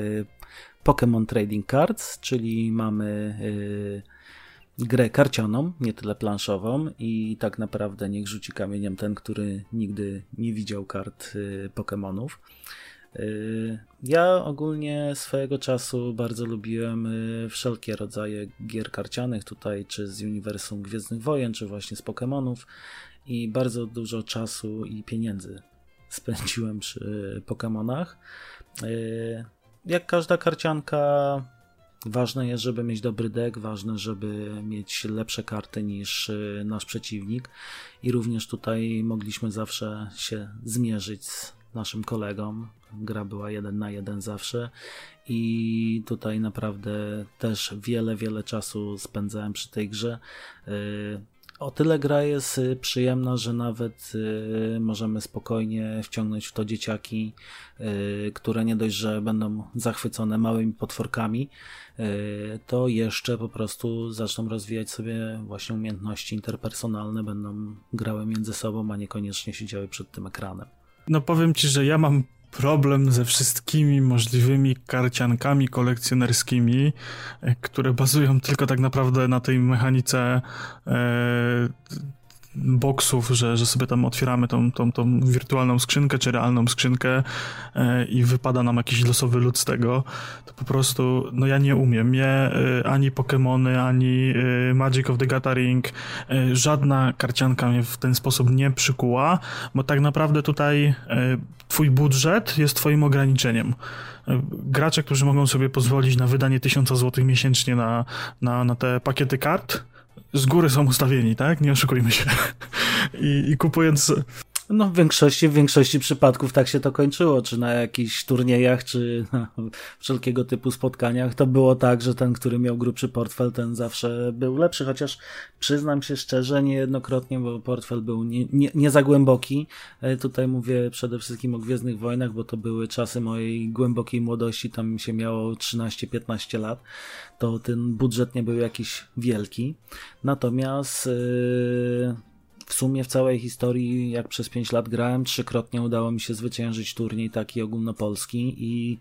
Pokémon Trading Cards, czyli mamy e, grę karcianą, nie tyle planszową i tak naprawdę niech rzuci kamieniem ten, który nigdy nie widział kart y, Pokémonów. Y, ja ogólnie swojego czasu bardzo lubiłem y, wszelkie rodzaje gier karcianych, tutaj czy z uniwersum Gwiezdnych Wojen, czy właśnie z Pokémonów i bardzo dużo czasu i pieniędzy spędziłem przy Pokémonach. Jak każda karcianka Ważne jest, żeby mieć dobry deck, ważne, żeby mieć lepsze karty niż y, nasz przeciwnik i również tutaj mogliśmy zawsze się zmierzyć z naszym kolegą. Gra była jeden na jeden zawsze i tutaj naprawdę też wiele, wiele czasu spędzałem przy tej grze. O tyle gra jest y, przyjemna, że nawet y, możemy spokojnie wciągnąć w to dzieciaki, y, które nie dość, że będą zachwycone małymi potworkami, to jeszcze po prostu zaczną rozwijać sobie właśnie umiejętności interpersonalne, będą grały między sobą, a niekoniecznie siedziały przed tym ekranem. No powiem ci, że ja mam problem ze wszystkimi możliwymi karciankami kolekcjonerskimi, e, które bazują tylko tak naprawdę na tej mechanice e, boksów, że, że sobie tam otwieramy tą, tą, tą wirtualną skrzynkę, czy realną skrzynkę e, i wypada nam jakiś losowy lud z tego, to po prostu, no ja nie umiem. Mnie e, ani Pokémony, ani e, Magic of the Gathering, e, żadna karcianka mnie w ten sposób nie przykuła, bo tak naprawdę tutaj twój budżet jest twoim ograniczeniem gracze, którzy mogą sobie pozwolić na wydanie tysiąca złotych miesięcznie na, na, na te pakiety kart, z góry są ustawieni, tak? Nie oszukujmy się. I, i kupując No w większości, w większości przypadków tak się to kończyło, czy na jakichś turniejach, czy na wszelkiego typu spotkaniach. To było tak, że ten, który miał grubszy portfel, ten zawsze był lepszy, chociaż przyznam się szczerze, niejednokrotnie, bo portfel był nie, nie, nie za głęboki. E, tutaj mówię przede wszystkim o Gwiezdnych Wojnach, bo to były czasy mojej głębokiej młodości, tam się miało 13-15 lat, to ten budżet nie był jakiś wielki. Natomiast yy, w sumie w całej historii, jak przez 5 lat grałem, trzykrotnie udało mi się zwyciężyć turniej taki ogólnopolski i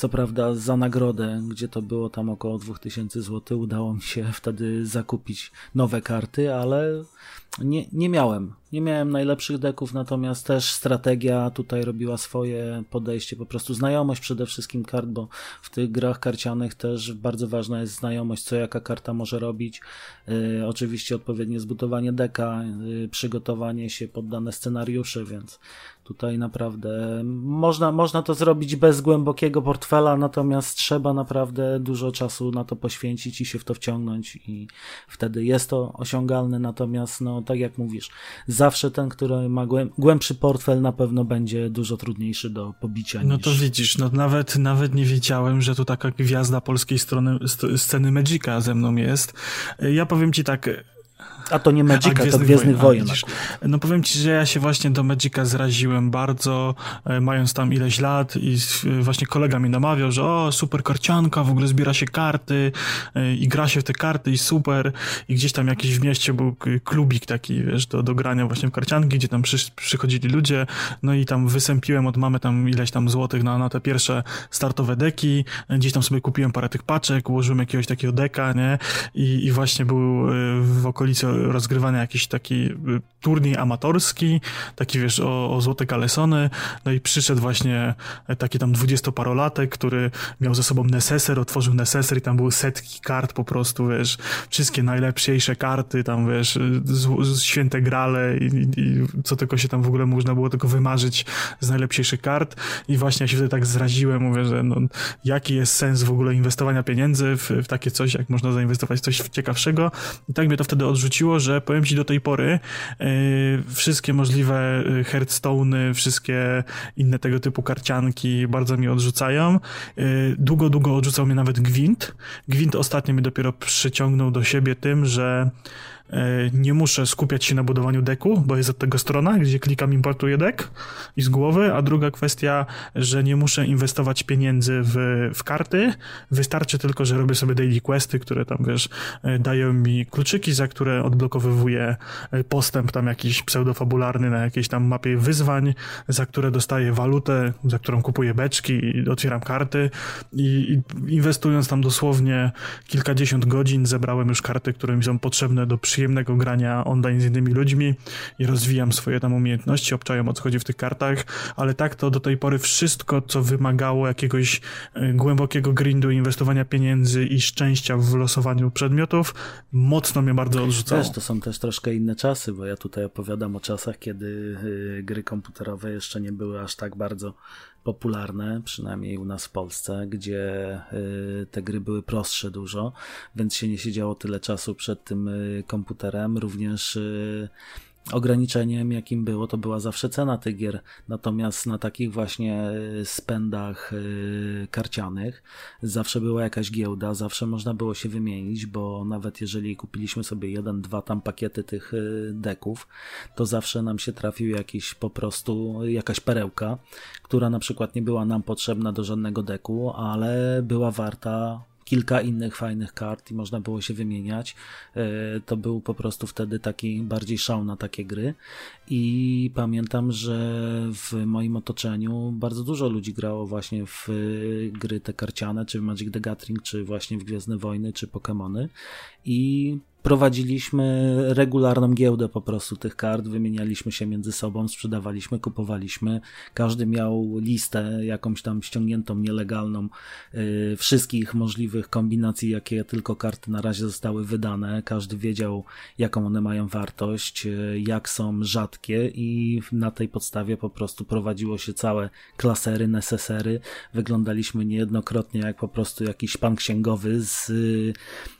co prawda za nagrodę, gdzie to było tam około 2000 zł, udało mi się wtedy zakupić nowe karty, ale nie, nie miałem. Nie miałem najlepszych deków, natomiast też strategia tutaj robiła swoje podejście, po prostu znajomość przede wszystkim kart, bo w tych grach karcianych też bardzo ważna jest znajomość, co jaka karta może robić. Yy, oczywiście odpowiednie zbudowanie deka, yy, przygotowanie się pod dane scenariusze, więc Tutaj naprawdę można, można to zrobić bez głębokiego portfela, natomiast trzeba naprawdę dużo czasu na to poświęcić i się w to wciągnąć i wtedy jest to osiągalne, natomiast no tak jak mówisz, zawsze ten, który ma głębszy portfel na pewno będzie dużo trudniejszy do pobicia. No to widzisz, no nawet, nawet nie wiedziałem, że tu taka gwiazda polskiej strony, sceny Magica ze mną jest. Ja powiem ci tak, a to nie Magica, to Gwiezdnych Wojen. Wojen no powiem ci, że ja się właśnie do Magica zraziłem bardzo, e, mając tam ileś lat i właśnie kolega mi namawiał, że o, super karcianka, w ogóle zbiera się karty e, i gra się w te karty i super. I gdzieś tam jakiś w mieście był klubik taki, wiesz, do, do grania właśnie w karcianki, gdzie tam przy, przychodzili ludzie, no i tam wysępiłem od mamy tam ileś tam złotych na, na te pierwsze startowe deki, gdzieś tam sobie kupiłem parę tych paczek, ułożyłem jakiegoś takiego deka, nie? I, i właśnie był e, w okolicy rozgrywany jakiś taki y, turniej amatorski, taki wiesz, o, o złote kalesony, no i przyszedł właśnie taki tam dwudziestoparolatek, który miał ze sobą neseser, otworzył neseser i tam były setki kart po prostu, wiesz, wszystkie najlepsze karty, tam wiesz, z, z święte grale i, i, co tylko się tam w ogóle można było tylko wymarzyć z najlepszych kart. I właśnie ja się wtedy tak zraziłem, mówię, że no, jaki jest sens w ogóle inwestowania pieniędzy w, w takie coś, jak można zainwestować w coś ciekawszego. I tak mnie to wtedy odrzuciło, że powiem ci do tej pory yy, wszystkie możliwe e, Hearthstone'y, wszystkie inne tego typu karcianki bardzo mi odrzucają. Yy, długo, długo odrzucał mnie nawet Gwint. Gwint ostatnio mnie dopiero przyciągnął do siebie tym, że nie muszę skupiać się na budowaniu deku, bo jest od tego strona, gdzie klikam importuję dek i z głowy, a druga kwestia, że nie muszę inwestować pieniędzy w, w karty, wystarczy tylko, że robię sobie daily questy, które tam, wiesz, e, dają mi kluczyki, za które odblokowywuję e, postęp tam jakiś pseudofabularny na jakiejś tam mapie wyzwań, za które dostaję walutę, za którą kupuję beczki i otwieram karty. I, i inwestując tam dosłownie kilkadziesiąt godzin zebrałem już karty, które mi są potrzebne do przyjęcia przyjemnego grania online z innymi ludźmi i rozwijam swoje tam umiejętności, obczajam o co chodzi w tych kartach, ale tak to do tej pory wszystko, co wymagało jakiegoś e, głębokiego grindu, inwestowania pieniędzy i szczęścia w losowaniu przedmiotów, mocno mnie bardzo odrzucało. To są też troszkę inne czasy, bo ja tutaj opowiadam o czasach, kiedy e, gry komputerowe jeszcze nie były aż tak bardzo popularne, przynajmniej u nas w Polsce, gdzie y, te gry były prostsze dużo, więc się nie siedziało tyle czasu przed tym y, komputerem. Również y, ograniczeniem, jakim było, to była zawsze cena tych gier. Natomiast na takich właśnie e, spędach e, karcianych zawsze była jakaś giełda, zawsze można było się wymienić, bo nawet jeżeli kupiliśmy sobie jeden, dwa tam pakiety tych e, deków, to zawsze nam się trafił jakiś po prostu jakaś perełka, która na przykład nie była nam potrzebna do żadnego deku, ale była warta kilka innych fajnych kart i można było się wymieniać. E, to był po prostu wtedy taki bardziej szał na takie gry i pamiętam, że w moim otoczeniu bardzo dużo ludzi grało właśnie w gry te karciane, czy w Magic the Gathering, czy właśnie w Gwiezdne Wojny, czy Pokémony i prowadziliśmy regularną giełdę po prostu tych kart, wymienialiśmy się między sobą, sprzedawaliśmy, kupowaliśmy. Każdy miał listę jakąś tam ściągniętą, nielegalną, yy, wszystkich możliwych kombinacji, jakie tylko karty na razie zostały wydane. Każdy wiedział, jaką one mają wartość, yy, jak są rzadkie i na tej podstawie po prostu prowadziło się całe klasery, nesesery. Wyglądaliśmy niejednokrotnie jak po prostu jakiś pan księgowy z yy,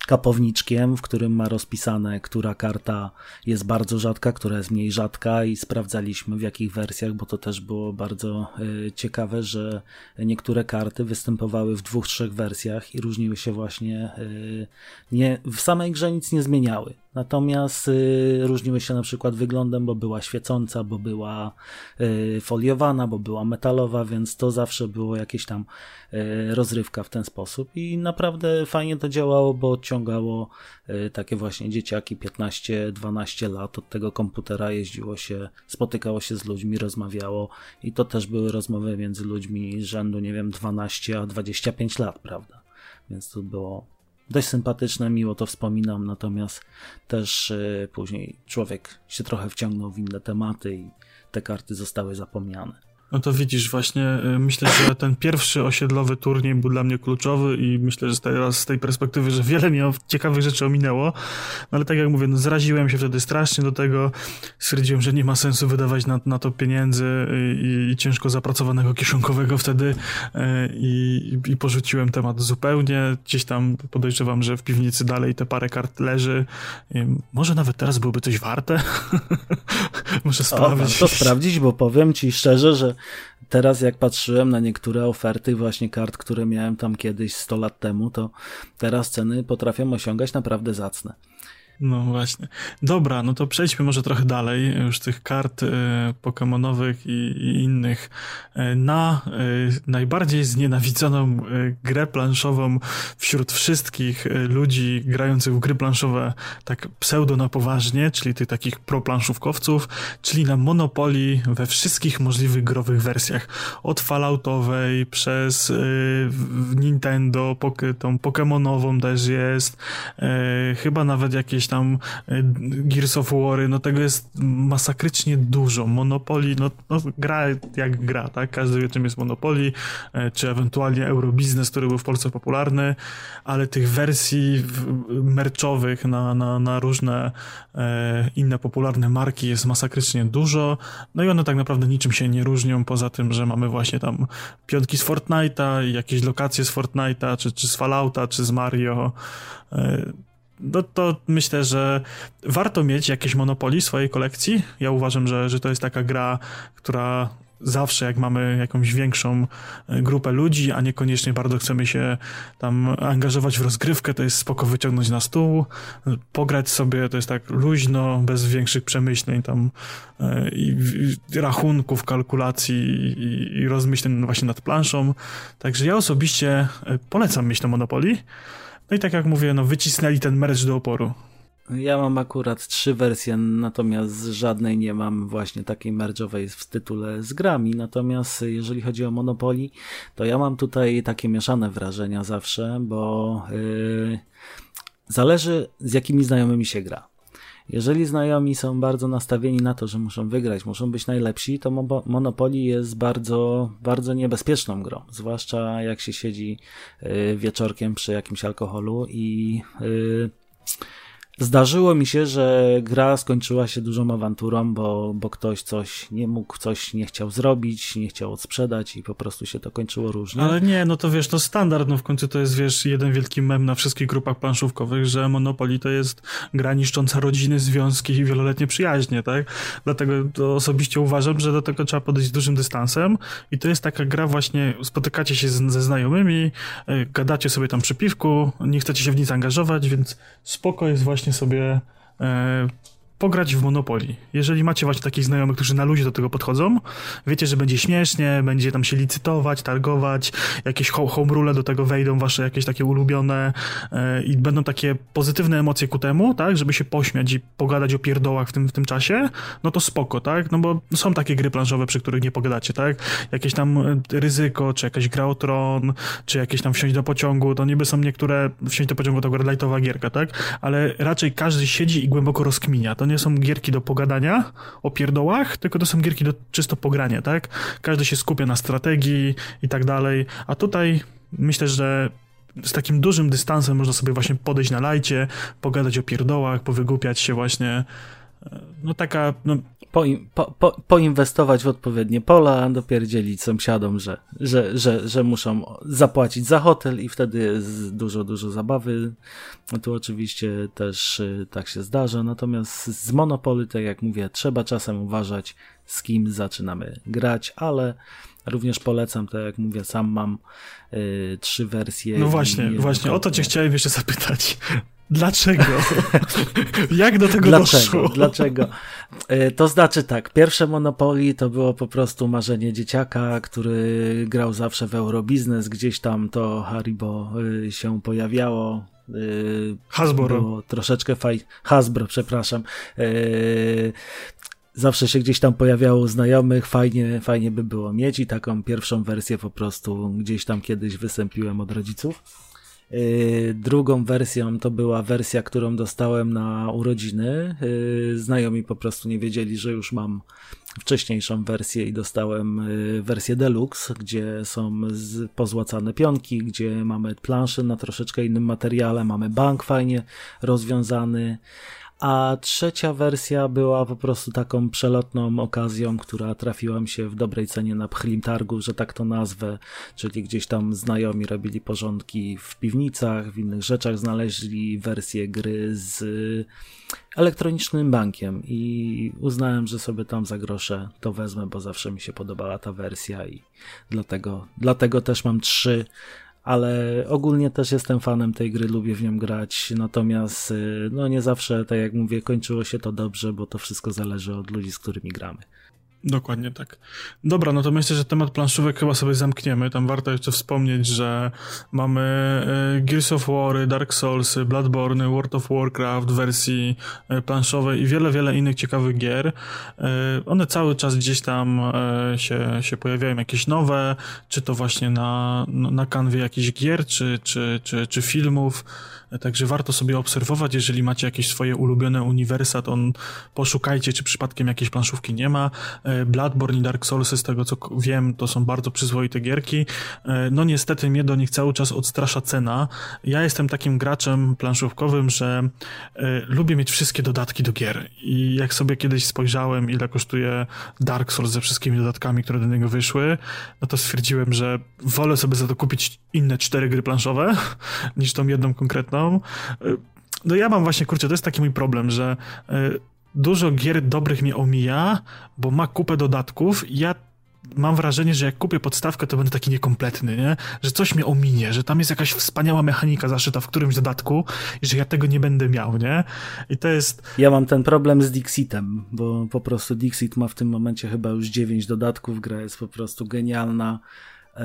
kapowniczkiem, w którym ma rozpisane, która karta jest bardzo rzadka, która jest mniej rzadka i sprawdzaliśmy w jakich wersjach, bo to też było bardzo y, ciekawe, że niektóre karty występowały w dwóch, trzech wersjach i różniły się właśnie y, nie, w samej grze nic nie zmieniały. Natomiast y, różniły się na przykład wyglądem, bo była świecąca, bo była y, foliowana, bo była metalowa, więc to zawsze było jakieś tam y, rozrywka w ten sposób i naprawdę fajnie to działało, bo odciągało takie właśnie dzieciaki 15-12 lat od tego komputera, jeździło się, spotykało się z ludźmi, rozmawiało i to też były rozmowy między ludźmi rzędu, nie wiem, 12 a 25 lat, prawda? Więc to było dość sympatyczne, miło to wspominam, natomiast też y, później człowiek się trochę wciągnął w inne tematy i te karty zostały zapomniane. No to widzisz, właśnie y, myślę, że ten pierwszy osiedlowy turniej był dla mnie kluczowy i myślę, że teraz z tej perspektywy, że wiele mnie ciekawych rzeczy ominęło, no ale tak jak mówię, no zraziłem się wtedy strasznie do tego, stwierdziłem, że nie ma sensu wydawać na, na to pieniędzy i, i ciężko zapracowanego kieszonkowego wtedy y, i, i porzuciłem temat zupełnie. Gdzieś tam podejrzewam, że w piwnicy dalej te parę kart leży. Może nawet teraz byłoby coś warte. *laughs* Muszę sprawdzić. O, to sprawdzić, bo powiem ci szczerze, że teraz jak patrzyłem na niektóre oferty właśnie kart, które miałem tam kiedyś 100 lat temu, to teraz ceny potrafią osiągać naprawdę zacne. No właśnie. Dobra, no to przejdźmy może trochę dalej już tych kart y, pokemonowych i, i, innych y, na y, najbardziej znienawidzoną grę planszową wśród wszystkich ludzi grających w gry planszowe tak pseudo na poważnie, czyli tych takich pro-planszówkowców, czyli na Monopoly we wszystkich możliwych growych wersjach. Od Falloutowej przez Nintendo, tą Pokemonową też jest, chyba nawet jakieś tam e, Gears of War, no tego jest masakrycznie dużo. Monopoly, no, no gra jak gra, tak? Każdy wie czym jest Monopoly, e, czy ewentualnie Eurobiznes, który był w Polsce popularny, ale tych wersji merczowych na, na, na różne e, inne popularne marki jest masakrycznie dużo, no i one tak naprawdę niczym się nie różnią, poza tym, że mamy właśnie tam piątki z Fortnite'a, jakieś lokacje z Fortnite'a, czy, czy z Fallouta, czy z Mario, no to myślę, że warto mieć jakieś Monopoly w swojej kolekcji. Ja uważam, że, że to jest taka gra, która zawsze jak mamy jakąś większą e, grupę ludzi, a niekoniecznie bardzo chcemy się tam angażować w rozgrywkę, to jest spoko wyciągnąć na stół, pograć sobie, to jest tak luźno, bez większych przemyśleń tam e, i, i rachunków, kalkulacji i, i rozmyśleń właśnie nad planszą. Także ja osobiście e, polecam mieć to Monopoly. No i tak jak mówię, no wycisnęli ten merch do oporu. Ja mam akurat trzy wersje, natomiast żadnej nie mam właśnie takiej merge'owej w tytule z grami. Natomiast jeżeli chodzi o Monopoly, to ja mam tutaj takie mieszane wrażenia zawsze, bo yy, zależy z jakimi znajomymi się gra. Jeżeli znajomi są bardzo nastawieni na to, że muszą wygrać, muszą być najlepsi, to Monopoly jest bardzo, bardzo niebezpieczną grą. Zwłaszcza jak się siedzi y, wieczorkiem przy jakimś alkoholu i yy, Zdarzyło mi się, że gra skończyła się dużą awanturą, bo, bo ktoś coś nie mógł, coś nie chciał zrobić, nie chciał odsprzedać i po prostu się to kończyło różnie. Ale nie, no to wiesz, to standard, no w końcu to jest, wiesz, jeden wielki mem na wszystkich grupach planszówkowych, że Monopoly to jest gra niszcząca rodziny, związki i wieloletnie przyjaźnie, tak? Dlatego to osobiście uważam, że do tego trzeba podejść z dużym dystansem i to jest taka gra właśnie, spotykacie się z, ze znajomymi, e, gadacie sobie tam przy piwku, nie chcecie się w nic angażować, więc spoko jest właśnie właśnie sobie e, pograć w Monopoly. Jeżeli macie właśnie takich znajomych, którzy na ludzie do tego podchodzą, wiecie, że będzie śmiesznie, będzie tam się licytować, targować, jakieś home rule do tego wejdą, wasze jakieś takie ulubione yy, i będą takie pozytywne emocje ku temu, tak, żeby się pośmiać i pogadać o pierdołach w tym, w tym czasie, no to spoko, tak, no bo są takie gry planszowe, przy których nie pogadacie, tak, jakieś tam e, ryzyko, czy jakaś gra o tron, czy jakieś tam wsiąść do pociągu, to niby są niektóre, wsiąść do pociągu to akurat lightowa gierka, tak, ale raczej każdy siedzi i głęboko rozkminia, to nie są gierki do pogadania o pierdołach, tylko to są gierki do czysto pogrania, tak? Każdy się skupia na strategii i tak dalej, a tutaj myślę, że z takim dużym dystansem można sobie właśnie podejść na lajcie, pogadać o pierdołach, powygłupiać się właśnie no taka, no, po, po, po, poinwestować w odpowiednie pola, dopierdzielić sąsiadom, że, że, że, że muszą zapłacić za hotel i wtedy jest dużo, dużo zabawy. No tu oczywiście też y, tak się zdarza, natomiast z Monopoly, tak jak mówię, trzeba czasem uważać, z kim zaczynamy grać, ale również polecam, tak jak mówię, sam mam y, trzy wersje. No właśnie, właśnie, o to cię chciałem jeszcze zapytać. Dlaczego? *laughs* Jak do tego Dlaczego? doszło? Dlaczego? E, to znaczy tak, pierwsze Monopoly to było po prostu marzenie dzieciaka, który grał zawsze w Eurobiznes, gdzieś tam to Haribo e, się pojawiało. E, Hasbro. Było troszeczkę faj... Hasbro, przepraszam. Zawsze się gdzieś tam pojawiało znajomych, fajnie, fajnie by było mieć i taką pierwszą wersję po prostu gdzieś tam kiedyś wystąpiłem od rodziców. Y, drugą wersją to była wersja, którą dostałem na urodziny. Y, znajomi po prostu nie wiedzieli, że już mam wcześniejszą wersję i dostałem y, wersję deluxe, gdzie są pozłacane pionki, gdzie mamy planszę na troszeczkę innym materiale, mamy bank fajnie rozwiązany, a trzecia wersja była po prostu taką przelotną okazją, która trafiła mi się w dobrej cenie na Pchlim Targu, że tak to nazwę, czyli gdzieś tam znajomi robili porządki w piwnicach, w innych rzeczach, znaleźli wersję gry z elektronicznym bankiem i uznałem, że sobie tam za grosze to wezmę, bo zawsze mi się podobała ta wersja i dlatego, dlatego też mam trzy ale ogólnie też jestem fanem tej gry, lubię w nią grać, natomiast y, no nie zawsze, tak jak mówię, kończyło się to dobrze, bo to wszystko zależy od ludzi, z którymi gramy. Dokładnie tak. Dobra, no to myślę, że temat planszówek chyba sobie zamkniemy. Tam warto jeszcze wspomnieć, że mamy e, Gears of War, Dark Souls, Bloodborne, World of Warcraft wersji e, planszowej i wiele, wiele innych ciekawych gier. E, one cały czas gdzieś tam się, się pojawiają jakieś nowe, czy to właśnie na, na kanwie jakichś gier, czy, czy, czy, czy filmów. Także warto sobie obserwować, jeżeli macie jakieś swoje ulubione uniwersa, to on poszukajcie, czy przypadkiem jakiejś planszówki nie ma. E, Bloodborne i Dark Souls, z tego co wiem, to są bardzo przyzwoite gierki. E, no niestety mnie do nich cały czas odstrasza cena. Ja jestem takim graczem planszówkowym, że e, lubię mieć wszystkie dodatki do gier. I jak sobie kiedyś spojrzałem, ile kosztuje Dark Souls ze wszystkimi dodatkami, które do niego wyszły, no to stwierdziłem, że wolę sobie za to kupić inne cztery gry planszowe, *laughs* niż tą jedną konkretną. No ja mam właśnie, kurczę, to jest taki mój problem, że dużo gier dobrych mnie omija, bo ma kupę dodatków ja mam wrażenie, że jak kupię podstawkę, to będę taki niekompletny, nie? Że coś mnie ominie, że tam jest jakaś wspaniała mechanika zaszyta w którymś dodatku i że ja tego nie będę miał, nie? I to jest... Ja mam ten problem z Dixitem, bo po prostu Dixit ma w tym momencie chyba już 9 dodatków, gra jest po prostu genialna yy,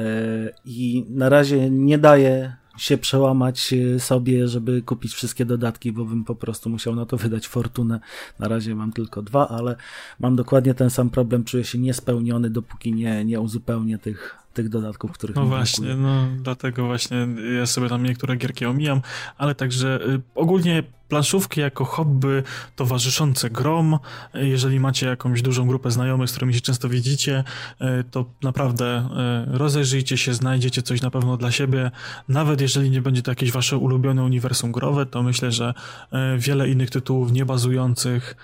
i na razie nie daje się przełamać e, sobie, żeby kupić wszystkie dodatki, bo bym po prostu musiał na to wydać fortunę. Na razie mam tylko dwa, ale mam dokładnie ten sam problem. Czuję się niespełniony, dopóki nie, nie uzupełnię tych, tych dodatków, których No właśnie, no dlatego właśnie ja sobie tam niektóre gierki omijam, ale także y, ogólnie planszówki jako hobby towarzyszące grom. Jeżeli macie jakąś dużą grupę znajomych, z którymi się często widzicie, e, to naprawdę e, rozejrzyjcie się, znajdziecie coś na pewno dla siebie. Nawet jeżeli nie będzie to jakieś wasze ulubione uniwersum growe, to myślę, że wiele innych tytułów niebazujących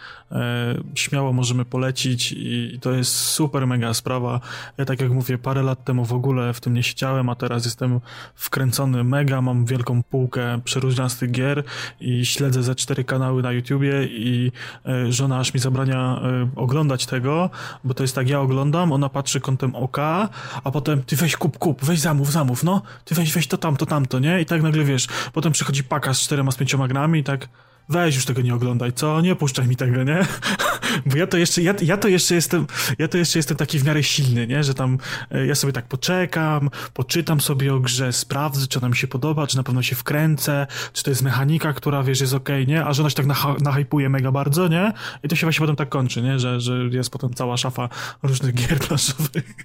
śmiało możemy polecić i to jest super mega sprawa. Ja tak jak mówię, parę lat temu w ogóle w tym nie siedziałem, a teraz jestem wkręcony mega, mam wielką półkę przeróżniastych gier i śledzę śledzę ze cztery kanały na YouTubie i e, żona aż mi zabrania e, oglądać tego, bo to jest tak, ja oglądam, ona patrzy kątem oka, a potem ty weź kup, kup, weź zamów, zamów, no, ty weź, weź to tamto, tamto, nie? I tak nagle wiesz, potem przychodzi paka z czterema, z pięcioma grami i tak weź już tego nie oglądaj, co? Nie puszczaj mi tego, nie? *laughs* Bo ja to jeszcze, ja, ja to jeszcze jestem, ja to jeszcze jestem taki w miarę silny, nie? Że tam e, ja sobie tak poczekam, poczytam sobie o grze, sprawdzę, czy ona mi się podoba, czy na pewno się wkręcę, czy to jest mechanika, która, wiesz, jest okej, okay, nie? A żona się tak nahypuje mega bardzo, nie? I to się właśnie potem tak kończy, nie? Że, że jest potem cała szafa różnych gier *laughs* planszowych.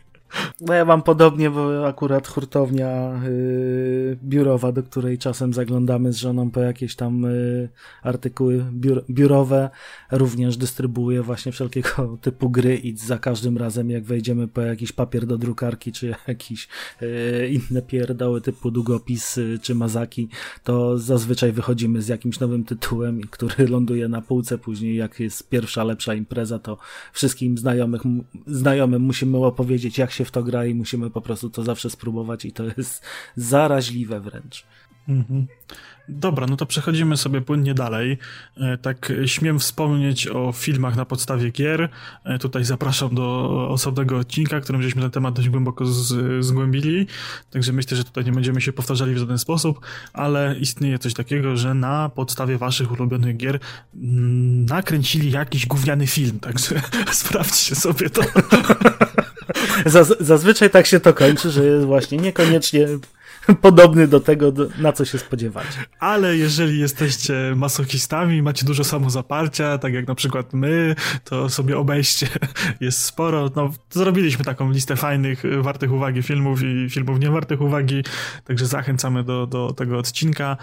No ja mam podobnie, bo akurat hurtownia yy, biurowa, do której czasem zaglądamy z żoną po jakieś tam yy, artykuły biur, biurowe, również dystrybuuje właśnie wszelkiego *laughs* typu gry i za każdym razem jak wejdziemy po jakiś papier do drukarki, czy jakieś yy, inne pierdoły typu długopis yy, czy mazaki, to zazwyczaj wychodzimy z jakimś nowym tytułem, który *laughs* ląduje na półce. Później, jak jest pierwsza lepsza impreza, to wszystkim znajomych, znajomym musimy opowiedzieć, jak się w to gra i musimy po prostu to zawsze spróbować i to jest *laughs* zaraźliwe wręcz. Mhm. Dobra, no to przechodzimy sobie płynnie dalej. E, tak śmiem wspomnieć o filmach na podstawie gier. E, tutaj zapraszam do osobnego odcinka, którym żeśmy ten temat dość głęboko z, zgłębili. Także myślę, że tutaj nie będziemy się powtarzali w żaden sposób, ale istnieje coś takiego, że na podstawie waszych ulubionych gier mm, nakręcili jakiś gówniany film, także *laughs* sprawdźcie sobie to. *laughs* *laughs* Zaz zazwyczaj tak się to kończy, że jest właśnie niekoniecznie podobny do tego, na co się spodziewać. Ale jeżeli jesteście masochistami, macie dużo samozaparcia, tak jak na przykład my, to sobie obejście *laughs* jest sporo. No, zrobiliśmy taką listę fajnych, wartych uwagi filmów i filmów niewartych uwagi, także zachęcamy do, do tego odcinka.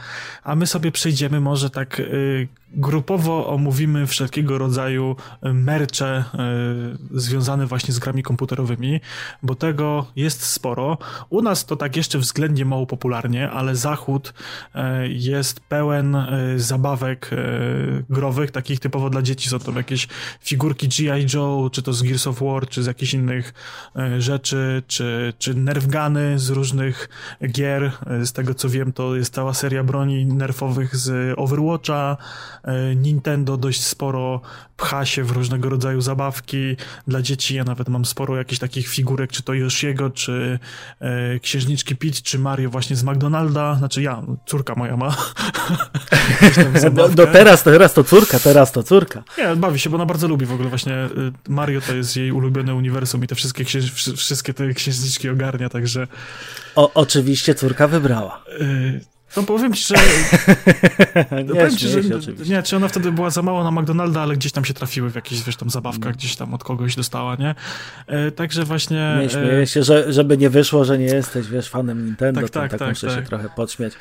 A my sobie przejdziemy może tak y, grupowo omówimy wszelkiego rodzaju mercze y, związane właśnie z grami komputerowymi, bo tego jest sporo. U nas to tak jeszcze względnie mało popularnie, ale Zachód e, jest pełen e, zabawek e, growych, takich typowo dla dzieci. Są to jakieś figurki G.I. Joe, czy to z Gears of War, czy z jakichś innych rzeczy, czy, czy nerfgany z różnych gier. Z tego co wiem, to jest cała seria broni nerfowych z Overwatcha. Nintendo dość sporo pcha się w różnego rodzaju zabawki dla dzieci. Ja nawet mam sporo jakichś takich figurek, czy to Yoshiego, czy Księżniczki Peach, czy Mario właśnie z McDonalda, znaczy ja, córka moja ma. *laughs* no, no teraz, teraz to córka, teraz to córka. Nie, bawi się, bo ona bardzo lubi w ogóle właśnie y, Mario to jest jej ulubione uniwersum i te wszystkie, wszystkie te księżniczki ogarnia, także... O, oczywiście córka wybrała. Y no powiem ci, że... *laughs* nie, powiem ci, że nie, czy ona wtedy była za mało na McDonalda, ale gdzieś tam się trafiły w jakichś, wiesz, tam zabawkach, no. gdzieś tam od kogoś dostała, nie? E, także właśnie... Nie śmieję e, się, że, żeby nie wyszło, że nie jesteś, wiesz, fanem Nintendo, tak, tak, tak, tak muszę tak. się trochę podśmiać.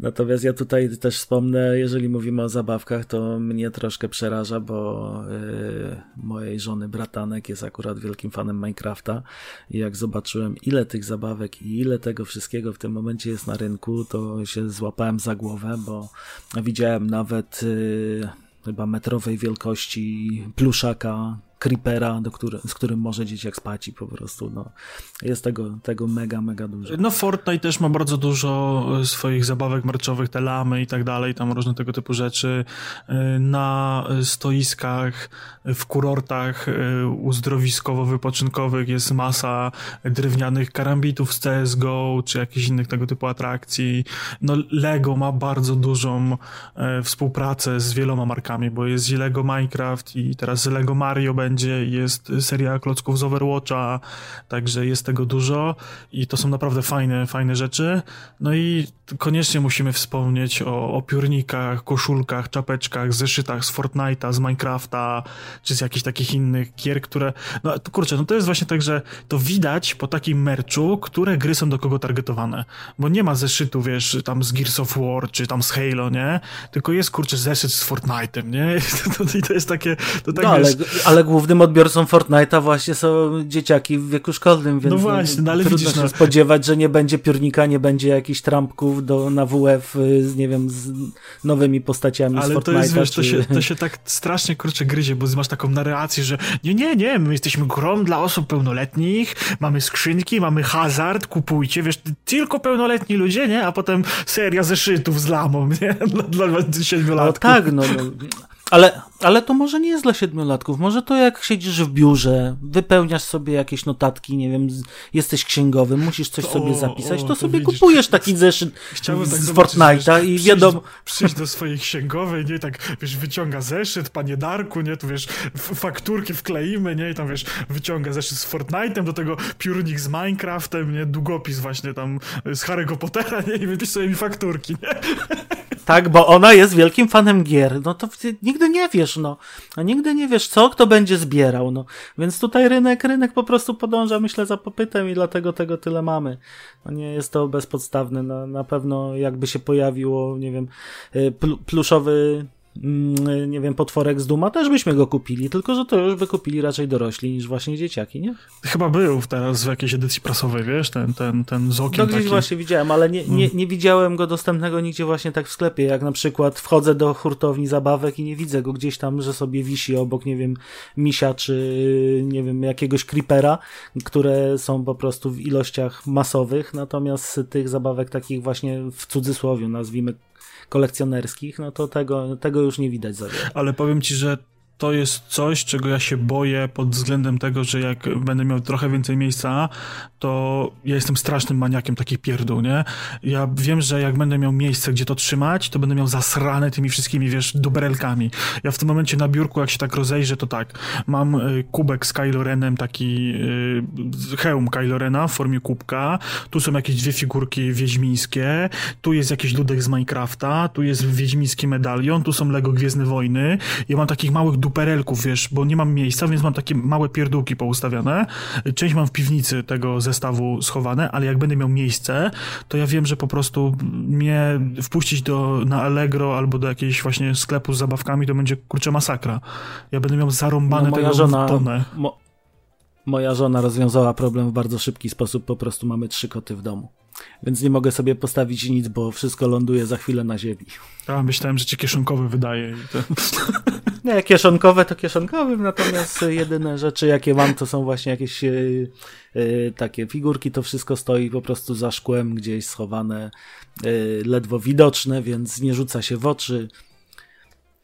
Natomiast ja tutaj też wspomnę, jeżeli mówimy o zabawkach, to mnie troszkę przeraża, bo yy, mojej żony bratanek jest akurat wielkim fanem Minecrafta. I jak zobaczyłem ile tych zabawek i ile tego wszystkiego w tym momencie jest na rynku, to się złapałem za głowę, bo widziałem nawet yy, chyba metrowej wielkości pluszaka, creepera, do który, z którym może dzieciak spać i po prostu no, jest tego, tego mega, mega dużo. No Fortnite też ma bardzo dużo e, swoich zabawek marczowych, te lamy i tak dalej, tam różne tego typu rzeczy. E, na stoiskach, w kurortach e, uzdrowiskowo-wypoczynkowych jest masa drewnianych karambitów z CSGO, czy jakichś innych tego typu atrakcji. No Lego ma bardzo dużą współpracę z wieloma markami, bo jest Lego Minecraft i teraz Lego Mario będzie będzie, jest seria klocków z Overwatcha, także jest tego dużo i to są naprawdę fajne, fajne rzeczy. No i koniecznie musimy wspomnieć o, o piórnikach, koszulkach, czapeczkach, zeszytach z Fortnite'a, z Minecrafta, czy z jakichś takich innych gier, które, no kurczę, no to jest właśnie tak, że to widać po takim merchu, które gry są do kogo targetowane, bo nie ma zeszytu, wiesz, tam z Gears of War, czy tam z Halo, nie? Tylko jest, kurczę, zeszyt z Fortnite'em, nie? *laughs* I to jest takie, to tak, no, ale, ale głównym odbiorcą Fortnite'a właśnie są dzieciaki w wieku szkolnym, więc no właśnie, no, ale trudno widzisz, się no... spodziewać, że nie będzie piórnika, nie będzie jakichś trampków do, na WF z, nie wiem, z nowymi postaciami ale z Fortnite'a. Ale to jest, wiesz, czy... to, się, to się tak strasznie, kurczę, gryzie, bo masz taką narrację, że nie, nie, nie, my jesteśmy grą dla osób pełnoletnich, mamy skrzynki, mamy hazard, kupujcie, wiesz, tylko pełnoletni ludzie, nie? A potem seria zeszytów z lamą, nie? *laughs* Dla, dla siedmiolatków. No tak, no, no. Ale, ale to może nie jest dla siedmiolatków. Może to jak siedzisz w biurze, wypełniasz sobie jakieś notatki, nie wiem, jesteś księgowym, musisz coś sobie zapisać, to, to sobie widzisz, kupujesz taki zeszyt chciałbym z, tak Fortnite'a i wiadomo... Przyjść do swojej księgowej, nie, tak, wiesz, wyciąga zeszyt, panie Darku, nie, tu wiesz, fakturki wkleimy, nie, i tam, wiesz, wyciąga zeszyt z Fortnite'em, do tego piórnik z Minecraftem, nie, długopis właśnie tam z Harry'ego Pottera, nie, i wypisz sobie mi fakturki, nie. *laughs* Tak, bo ona jest wielkim fanem gier. No to nigdy nie wiesz, no. A nigdy nie wiesz, co kto będzie zbierał, no. Więc tutaj rynek, rynek po prostu podąża, myślę, za popytem i dlatego tego tyle mamy. No nie jest to bezpodstawne. Na, na pewno jakby się pojawiło, nie wiem, y, pluszowy Mm, nie wiem, potworek z Duma, też byśmy go kupili, tylko że to już by kupili raczej dorośli niż właśnie dzieciaki, nie? Chyba był teraz w jakiejś edycji prasowej, wiesz, ten, ten, ten z okiem No gdzieś taki. właśnie widziałem, ale nie, nie, mm. nie widziałem go dostępnego nigdzie właśnie tak w sklepie, jak na przykład wchodzę do hurtowni zabawek i nie widzę go gdzieś tam, że sobie wisi obok, nie wiem, misia czy, nie wiem, jakiegoś creepera, które są po prostu w ilościach masowych, natomiast tych zabawek takich właśnie w cudzysłowie, nazwijmy kolekcjonerskich, no to tego, tego już nie widać za wiele. Ale powiem ci, że to jest coś, czego ja się boję pod względem tego, że jak będę miał trochę więcej miejsca, to ja jestem strasznym maniakiem takich pierdół, nie? Ja wiem, że jak będę miał miejsce, gdzie to trzymać, to będę miał zasrane tymi wszystkimi, wiesz, duberelkami. Ja w tym momencie na biurku, jak się tak rozejrzę, to tak, mam y, kubek z Kylo Renem, taki y, hełm Kylo Rena w formie kubka, tu są jakieś dwie figurki wiedźmińskie, tu jest jakiś ludek z Minecrafta, tu jest wiedźmiński medalion, tu są Lego Gwiezdne Wojny, ja mam takich małych duperelków, wiesz, bo nie mam miejsca, więc mam takie małe pierdółki poustawiane. Część mam w piwnicy tego zestawu schowane, ale jak będę miał miejsce, to ja wiem, że po prostu mnie wpuścić do, na Allegro albo do jakiegoś właśnie sklepu z zabawkami to będzie kurczę masakra. Ja będę miał zarąbane no, moja tego żona, tonę. Mo moja żona rozwiązała problem w bardzo szybki sposób, po prostu mamy trzy koty w domu. Więc nie mogę sobie postawić nic, bo wszystko ląduje za chwilę na ziemi. A, myślałem, że ci kieszonkowe wydaje. To... *laughs* Nie, kieszonkowe to kieszonkowym, natomiast jedyne rzeczy, jakie mam, to są właśnie jakieś yy, yy, takie figurki. To wszystko stoi po prostu za szkłem, gdzieś schowane, yy, ledwo widoczne, więc nie rzuca się w oczy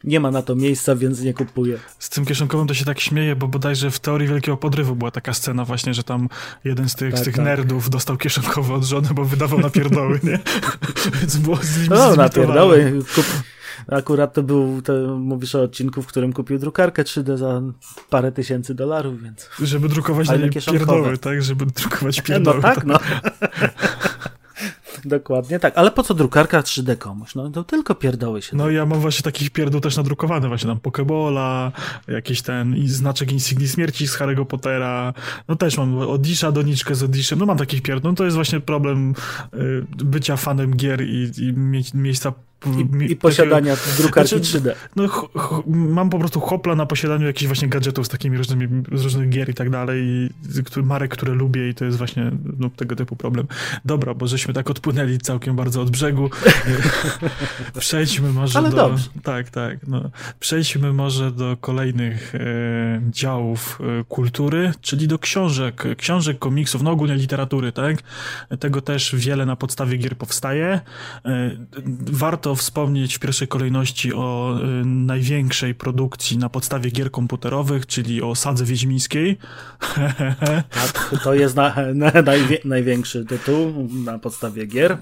nie ma na to miejsca, więc nie kupuję. Z tym kieszonkowym to się tak śmieje, bo bodajże w teorii Wielkiego Podrywu była taka scena właśnie, że tam jeden z tych, tak, z tych tak. nerdów dostał kieszonkowy od żony, bo wydawał na pierdoły, nie? *laughs* więc było z nim No, na pierdoły. Kup... Akurat to był, to mówisz o odcinku, w którym kupił drukarkę 3D za parę tysięcy dolarów, więc... Żeby drukować na pierdoły, tak? Żeby drukować *laughs* pierdoły. No tak, no. *laughs* Dokładnie tak, ale po co drukarka 3D komuś? No to tylko pierdoły się. No ja mam właśnie takich pierdół też nadrukowane, właśnie tam Pokebola, jakiś ten znaczek Insigni Śmierci z Harry'ego Pottera, no też mam Odisha, doniczkę z Odiszem, no mam takich pierdół, no to jest właśnie problem y, bycia fanem gier i, i mieć miejsca i, i posiadania takiego, drukarki znaczy, 3D. No, mam po prostu hopla na posiadaniu jakichś właśnie gadżetów z takimi różnymi, z różnych gier i tak dalej, i marek, które lubię i to jest właśnie no, tego typu problem. Dobra, bo żeśmy tak odpłynęli całkiem bardzo od brzegu. *laughs* Przejdźmy może Ale do... Dobrze. Tak, tak. No. Przejdźmy może do kolejnych e, działów e, kultury, czyli do książek, książek, komiksów, no ogólnie literatury, tak? Tego też wiele na podstawie gier powstaje. E, warto wspomnieć w pierwszej kolejności o y, największej produkcji na podstawie gier komputerowych, czyli o Sadze Wiedźmińskiej. *laughs* Tak, to jest na, na, najwie, największy tytuł na podstawie gier.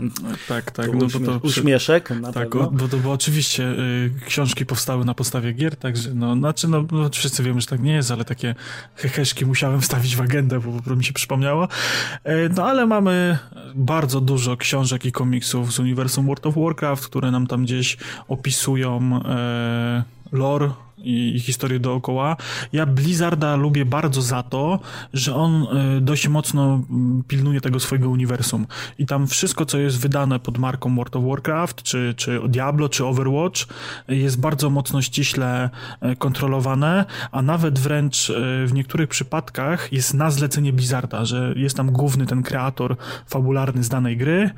Tak, tak. No, uśmie to, uśmieszek na tak, pewno. bo to bo oczywiście y, książki powstały na podstawie gier, także no, znaczy, no, no, wszyscy wiemy, że tak nie jest, ale takie heheszki musiałem wstawić w agendę, bo, bo mi się przypomniało. Y, no ale mamy bardzo dużo książek i komiksów z uniwersum World of Warcraft, które nam nam tam gdzieś opisują e, lore i, i historię dookoła. Ja Blizzarda lubię bardzo za to, że on y, dość mocno mm, pilnuje tego swojego uniwersum. I tam wszystko, co jest wydane pod marką World of Warcraft, czy, czy Diablo, czy Overwatch, jest bardzo mocno ściśle y, kontrolowane, a nawet wręcz y, w niektórych przypadkach jest na zlecenie Blizzarda, że jest tam główny ten kreator fabularny z danej gry,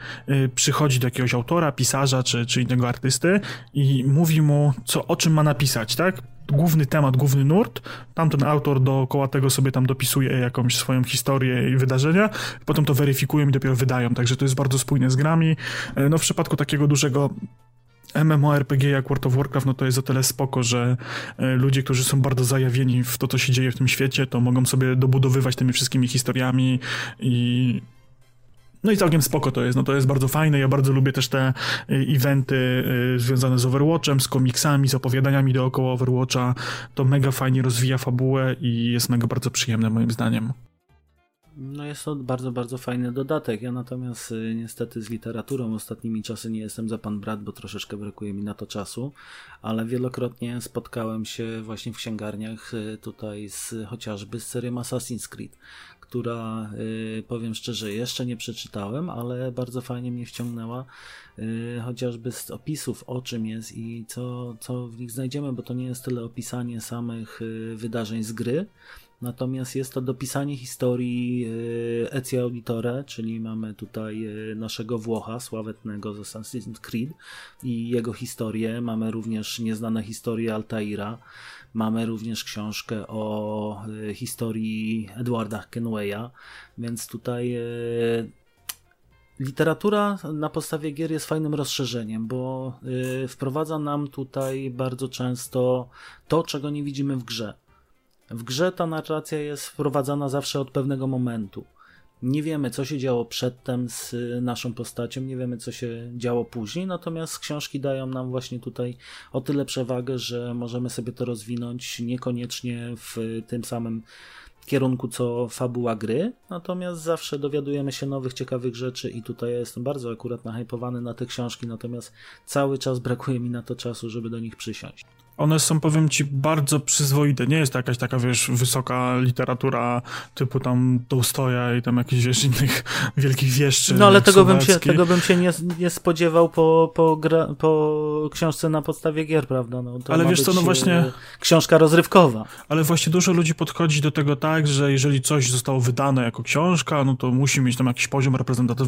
przychodzi do jakiegoś autora, pisarza, czy, czy innego artysty i mówi mu, co, o czym ma napisać, tak? Główny temat, główny nurt, tamten autor dookoła tego sobie tam dopisuje jakąś swoją historię i wydarzenia, potem to weryfikują i dopiero wydają, także to jest bardzo spójne z grami. E, no w przypadku takiego dużego MMORPG jak World of Warcraft, no to jest o tyle spoko, że e, ludzie, którzy są bardzo zajawieni w to, co się dzieje w tym świecie, to mogą sobie dobudowywać tymi wszystkimi historiami i no i całkiem spoko to jest, no to jest bardzo fajne, ja bardzo lubię też te y, eventy y, związane z Overwatchem, z komiksami, z opowiadaniami dookoła Overwatcha, to mega fajnie rozwija fabułę i jest mega bardzo przyjemne moim zdaniem. No jest to bardzo, bardzo fajny dodatek. Ja natomiast y, niestety z literaturą ostatnimi czasy nie jestem za pan brat, bo troszeczkę brakuje mi na to czasu, ale wielokrotnie spotkałem się właśnie w księgarniach tutaj z chociażby z serią Assassin's Creed, która y, powiem szczerze jeszcze nie przeczytałem, ale bardzo fajnie mnie wciągnęła chociażby z opisów o czym jest i co, co w nich znajdziemy, bo to nie jest tyle opisanie samych wydarzeń z gry, Natomiast jest to dopisanie historii Ezio Auditore, czyli mamy tutaj naszego Włocha sławetnego z Assassin's Creed i jego historię. Mamy również nieznane historie Altaira. Mamy również książkę o e, historii Edwarda Kenwaya, więc tutaj literatura na podstawie gier jest fajnym rozszerzeniem, bo wprowadza nam tutaj bardzo często to, czego nie widzimy w grze. W grze ta narracja jest wprowadzana zawsze od pewnego momentu. Nie wiemy, co się działo przedtem z naszą postacią, nie wiemy, co się działo później, natomiast książki dają nam właśnie tutaj o tyle przewagę, że możemy sobie to rozwinąć niekoniecznie w tym samym kierunku co fabuła gry, natomiast zawsze dowiadujemy się nowych, ciekawych rzeczy i tutaj ja jestem bardzo akurat nahypowany na te książki, natomiast cały czas brakuje mi na to czasu, żeby do nich przysiąść one są, powiem ci, bardzo przyzwoite. Nie jest to jakaś taka, wiesz, wysoka literatura typu tam Tolstoja i tam jakichś, wiesz, innych *laughs* wielkich wieszczy. No ale tego bym, się, tego bym się nie, nie spodziewał po, po, gra, po książce na podstawie gier, prawda? No, ale wiesz co, no właśnie... E, książka rozrywkowa. Ale właśnie dużo ludzi podchodzi do tego tak, że jeżeli coś zostało wydane jako książka, no to musi mieć tam jakiś poziom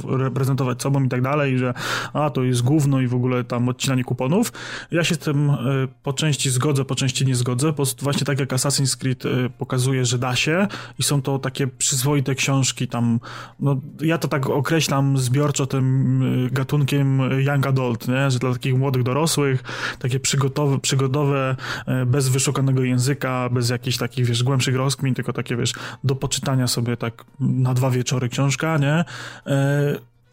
reprezentować sobą i tak dalej, że a, to jest gówno i w ogóle tam odcinanie kuponów. Ja się z tym y, po części części zgodzę, po części nie zgodzę, bo właśnie tak jak Assassin's Creed y, pokazuje, że da się i są to takie przyzwoite książki tam, no ja to tak określam zbiorczo tym y, gatunkiem young adult, nie? że dla takich młodych dorosłych, takie przygotowe, przygodowe, y, bez wyszukanego języka, bez jakichś takich, wiesz, głębszych rozkmin, tylko takie, wiesz, do poczytania sobie tak na dwa wieczory książka, nie?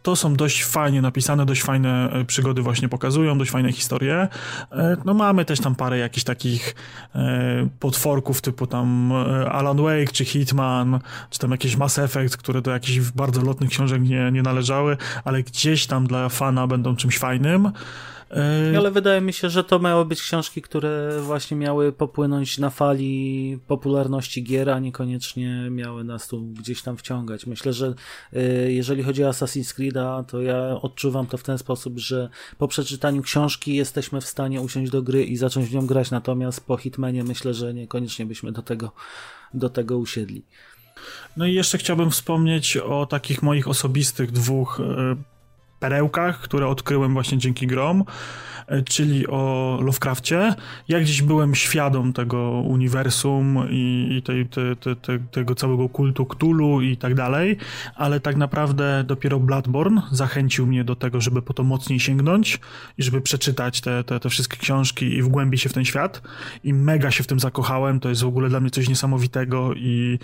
To są dość fajnie napisane, dość fajne e, przygody właśnie pokazują, dość fajne historie. E, no mamy też tam parę jakichś takich e, potworków typu tam Alan Wake, czy Hitman, czy tam jakieś Mass Effect, które do jakichś bardzo lotnych książek nie, nie należały, ale gdzieś tam dla fana będą czymś fajnym. Yy, Ale wydaje mi się, że to miały być książki, które właśnie miały popłynąć na fali popularności gier, a niekoniecznie miały nas tu gdzieś tam wciągać. Myślę, że yy, jeżeli chodzi o Assassin's Creed, to ja odczuwam to w ten sposób, że po przeczytaniu książki jesteśmy w stanie usiąść do gry i zacząć w nią grać, natomiast po Hitmanie myślę, że niekoniecznie byśmy do tego, do tego usiedli. No i jeszcze chciałbym wspomnieć o takich moich osobistych dwóch yy, perełkach, które odkryłem właśnie dzięki grom, e, czyli o Lovecraftie. Ja gdzieś byłem świadom tego uniwersum i, i tej, te, te, te, tego całego kultu Cthulhu i tak dalej, ale tak naprawdę dopiero Bloodborne zachęcił mnie do tego, żeby po to mocniej sięgnąć i żeby przeczytać te, te, te wszystkie książki i wgłębić się w ten świat i mega się w tym zakochałem, to jest w ogóle dla mnie coś niesamowitego i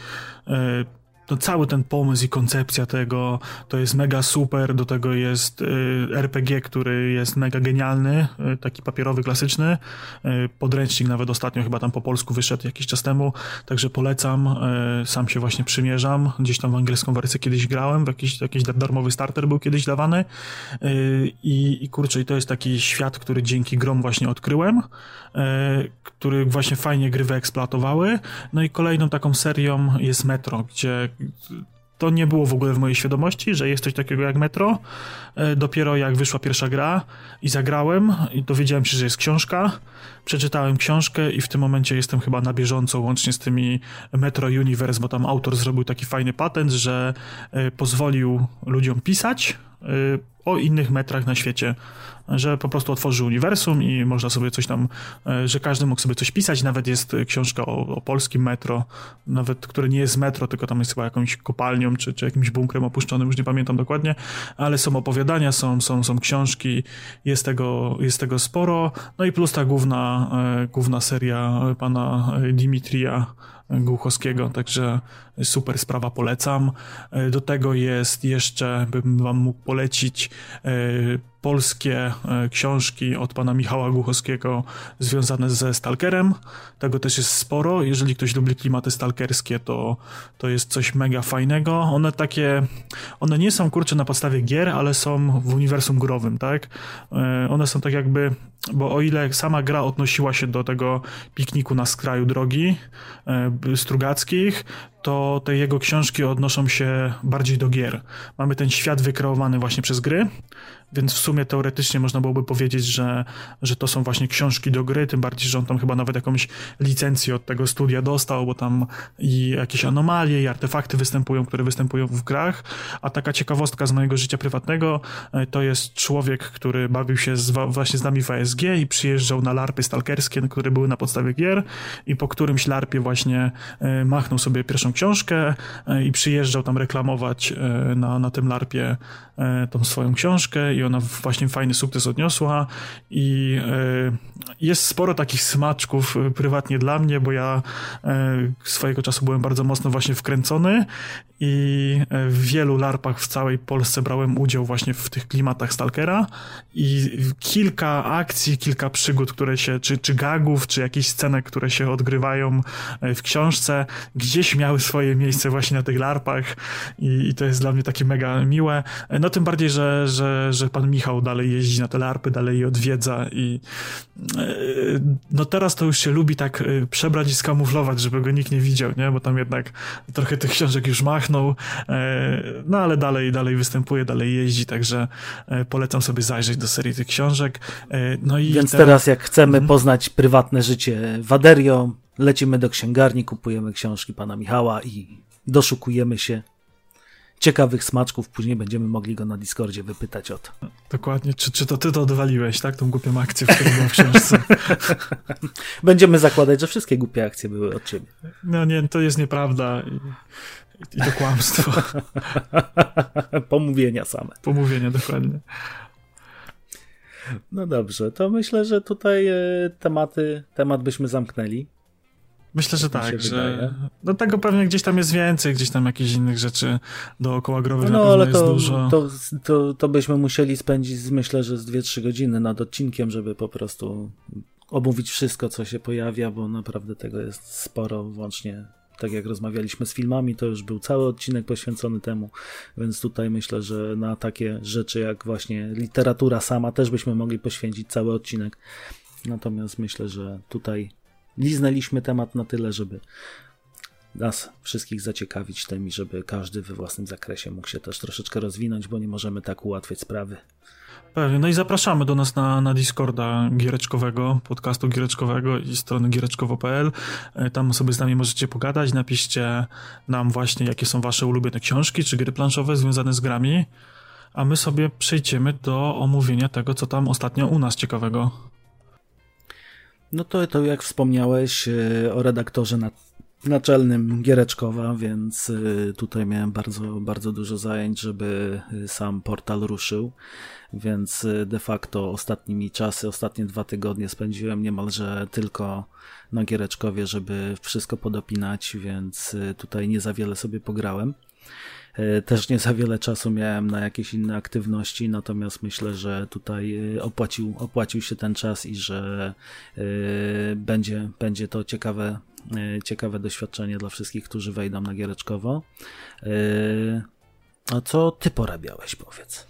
e, no cały ten pomysł i koncepcja tego to jest mega super, do tego jest y, RPG, który jest mega genialny, y, taki papierowy, klasyczny, y, podręcznik nawet ostatnio chyba tam po polsku wyszedł jakiś czas temu, także polecam, sam się właśnie przymierzam, gdzieś tam w angielską wersję kiedyś grałem, w jakiś, jakiś darmowy starter był kiedyś dawany. I, i kurczę, i to jest taki świat, który dzięki grom właśnie odkryłem, który właśnie fajnie gry wyeksploatowały, no i kolejną taką serią jest Metro, gdzie to nie było w ogóle w mojej świadomości, że jest coś takiego jak Metro. E, dopiero jak wyszła pierwsza gra i zagrałem i dowiedziałem się, że jest książka, przeczytałem książkę i w tym momencie jestem chyba na bieżąco łącznie z tymi Metro Universe, bo tam autor zrobił taki fajny patent, że e, pozwolił ludziom pisać o innych metrach na świecie że po prostu otworzy uniwersum i można sobie coś tam, e, że każdy mógł sobie coś pisać. Nawet jest książka o, o polskim metro, nawet które nie jest metro, tylko tam jest chyba jakąś kopalnią czy, czy jakimś bunkrem opuszczonym, już nie pamiętam dokładnie, ale są opowiadania, są, są, są książki, jest tego, jest tego sporo. No i plus ta główna, e, główna seria pana Dimitrija Głuchowskiego, także super sprawa, polecam. E, do tego jest jeszcze, bym wam mógł polecić polskie e, książki od pana Michała Głuchowskiego związane ze Stalkerem. Tego też jest sporo. Jeżeli ktoś lubi klimaty stalkerskie, to, to jest coś mega fajnego. One takie, one nie są kurcze na podstawie gier, ale są w uniwersum growym, tak? E, one są tak jakby, bo o ile sama gra odnosiła się do tego pikniku na skraju drogi e, Strugackich, to te jego książki odnoszą się bardziej do gier. Mamy ten świat wykreowany właśnie przez gry, więc w sumie teoretycznie można byłoby powiedzieć, że, że to są właśnie książki do gry, tym bardziej, że on tam chyba nawet jakąś licencję od tego studia dostał, bo tam i jakieś anomalie i artefakty występują, które występują w grach, a taka ciekawostka z mojego życia prywatnego e, to jest człowiek, który bawił się z, właśnie z nami w ASG i przyjeżdżał na larpy stalkerskie, które były na podstawie gier i po którymś larpie właśnie e, machnął sobie pierwszą książkę e, i przyjeżdżał tam reklamować na, na tym larpie tą swoją książkę i ona właśnie fajny sukces odniosła. I e, jest sporo takich smaczków e, prywatnie dla mnie, bo ja e, swojego czasu byłem bardzo mocno właśnie wkręcony i w wielu larpach w całej Polsce brałem udział właśnie w tych klimatach Stalkera i kilka akcji, kilka przygód, które się, czy, czy gagów, czy jakieś scenek, które się odgrywają w książce, gdzieś miały swoje miejsce właśnie na tych larpach i, i to jest dla mnie takie mega miłe. No tym bardziej, że, że, że pan Michał dalej jeździ na te larpy, dalej je odwiedza i e, no teraz to już się lubi tak e, przebrać i skamuflować, żeby go nikt nie widział, nie? Bo tam jednak trochę tych książek już machnął, e, no ale dalej, dalej występuje, dalej jeździ, także polecam sobie zajrzeć do serii tych książek. No i Więc teraz jak chcemy mhm. poznać prywatne życie Waderio, lecimy do księgarni, kupujemy książki pana Michała i doszukujemy się ciekawych smaczków. Później będziemy mogli go na Discordzie wypytać o to. Dokładnie. Czy, czy to ty to odwaliłeś, tak? Tą głupią akcję, w była w książce. *laughs* Będziemy zakładać, że wszystkie głupie akcje były od ciebie. No nie, to jest nieprawda. I, to kłamstwo. *laughs* Pomówienia same. Pomówienia, dokładnie. No dobrze, to myślę, że tutaj e, tematy, temat byśmy zamknęli. Myślę, że tak, że wydaje. no tego pewnie gdzieś tam jest więcej, gdzieś tam jakichś innych rzeczy dookoła growych no, ale to, dużo. To, to, to byśmy musieli spędzić, myślę, że z 2-3 godziny nad odcinkiem, żeby po prostu omówić wszystko, co się pojawia, bo naprawdę tego jest sporo, włącznie tak jak rozmawialiśmy z filmami, to już był cały odcinek poświęcony temu, więc tutaj myślę, że na takie rzeczy jak właśnie literatura sama też byśmy mogli poświęcić cały odcinek. Natomiast myślę, że tutaj liznęliśmy temat na tyle, żeby nas wszystkich zaciekawić tym i żeby każdy we własnym zakresie mógł się też troszeczkę rozwinąć, bo nie możemy tak ułatwiać sprawy. Pewnie. No i zapraszamy do nas na, na Discorda giereczkowego, podcastu giereczkowego i strony giereczkowo.pl. E, tam sobie z nami możecie pogadać. Napiszcie nam właśnie, jakie są wasze ulubione książki czy gry planszowe związane z grami. A my sobie przejdziemy do omówienia tego, co tam ostatnio u nas ciekawego. No to, to jak wspomniałeś e, o redaktorze na, naczelnym Giereczkowa, więc e, tutaj miałem bardzo, bardzo dużo zajęć, żeby e, sam portal ruszył, więc de facto ostatnimi czasy, ostatnie dwa tygodnie spędziłem niemalże tylko na Giereczkowie, żeby wszystko podopinać, więc tutaj nie za wiele sobie pograłem. Też nie za wiele czasu miałem na jakieś inne aktywności, natomiast myślę, że tutaj opłacił, opłacił się ten czas i że będzie, będzie to ciekawe, ciekawe doświadczenie dla wszystkich, którzy wejdą na Giereczkowo. A co ty porabiałeś, powiedz?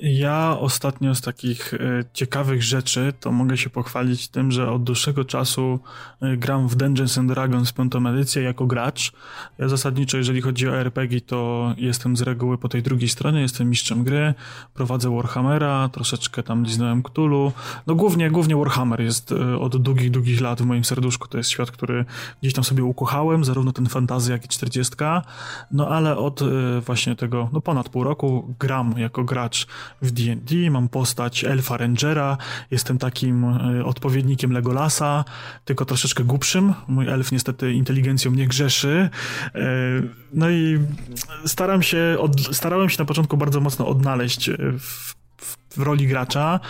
Ja ostatnio z takich e, ciekawych rzeczy to mogę się pochwalić tym, że od dłuższego czasu e, gram w Dungeons and Dragons 5 edycję jako gracz. Ja zasadniczo, jeżeli chodzi o RPG, to jestem z reguły po tej drugiej stronie, jestem mistrzem gry, prowadzę Warhammera, troszeczkę tam liznąłem Cthulhu. No głównie, głównie Warhammer jest e, od długich, długich lat w moim serduszku. To jest świat, który gdzieś tam sobie ukochałem, zarówno ten fantazy, jak i 40. No ale od właśnie tego, no ponad pół roku gram jako gracz w D&D, mam postać Elfa Rangera, jestem takim e, odpowiednikiem Legolasa, tylko troszeczkę głupszym. Mój elf niestety inteligencją nie grzeszy. E, no i staram się, od, starałem się na początku bardzo mocno odnaleźć w, w, w roli gracza.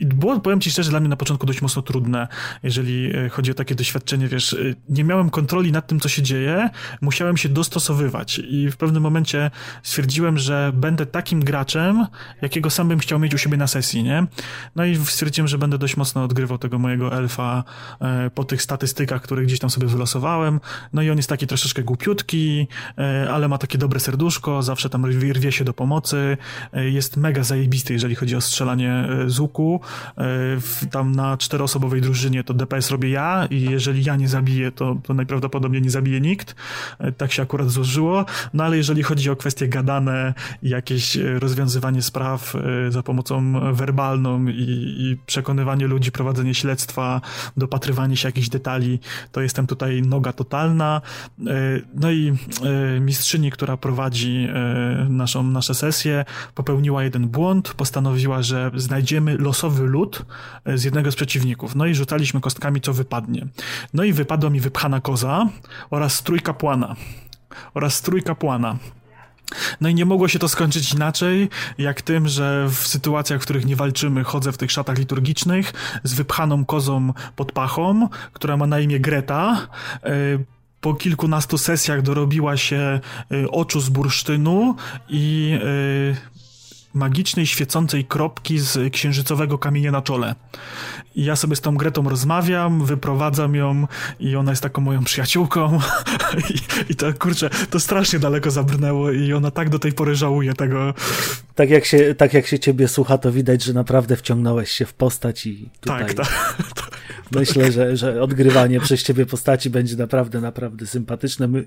I było, powiem ci szczerze, dla mnie na początku dość mocno trudne, jeżeli e, chodzi o takie doświadczenie, wiesz, e, nie miałem kontroli nad tym, co się dzieje, musiałem się dostosowywać. I w pewnym momencie stwierdziłem, że będę takim graczem, jakiego sam bym chciał mieć u siebie na sesji, nie? No i stwierdziłem, że będę dość mocno odgrywał tego mojego elfa e, po tych statystykach, które gdzieś tam sobie wylosowałem, no i on jest taki troszeczkę głupiutki, ale ma takie dobre serduszko, zawsze tam rwie się do pomocy, jest mega zajebisty, jeżeli chodzi o strzelanie z łuku, tam na czteroosobowej drużynie to DPS robię ja i jeżeli ja nie zabiję, to, to najprawdopodobniej nie zabije nikt. E, tak się akurat złożyło. No ale jeżeli chodzi o kwestie gadane jakieś e, rozwiązywanie spraw e, za pomocą werbalną i, i przekonywanie ludzi, prowadzenie śledztwa, dopatrywanie się jakichś detali, to jestem tutaj noga totalna. No i mistrzyni, która prowadzi naszą, nasze sesje, popełniła jeden błąd, postanowiła, że znajdziemy losowy lód e, z jednego z przeciwników. No i rzucaliśmy kostkami, co wypadnie. No i wypadła mi wypchana koza oraz strój kapłana. Oraz strój kapłana. No i nie mogło się to skończyć inaczej, jak tym, że w sytuacjach, w których nie walczymy, chodzę w tych szatach liturgicznych z wypchaną kozą pod pachą, która ma na imię Greta. E, po kilkunastu sesjach dorobiła się e, oczu z bursztynu i magicznej, świecącej kropki z księżycowego kamienia na czole. I ja sobie z tą Gretą rozmawiam, wyprowadzam ją i ona jest taką moją przyjaciółką *laughs* I, i to, kurczę, to strasznie daleko zabrnęło i ona tak do tej pory żałuje tego. Tak jak się, tak jak się ciebie słucha, to widać, że naprawdę wciągnąłeś się w postać i tutaj... Tak, tak. *laughs* Myślę, że, że odgrywanie przez ciebie postaci będzie naprawdę, naprawdę sympatyczne. My,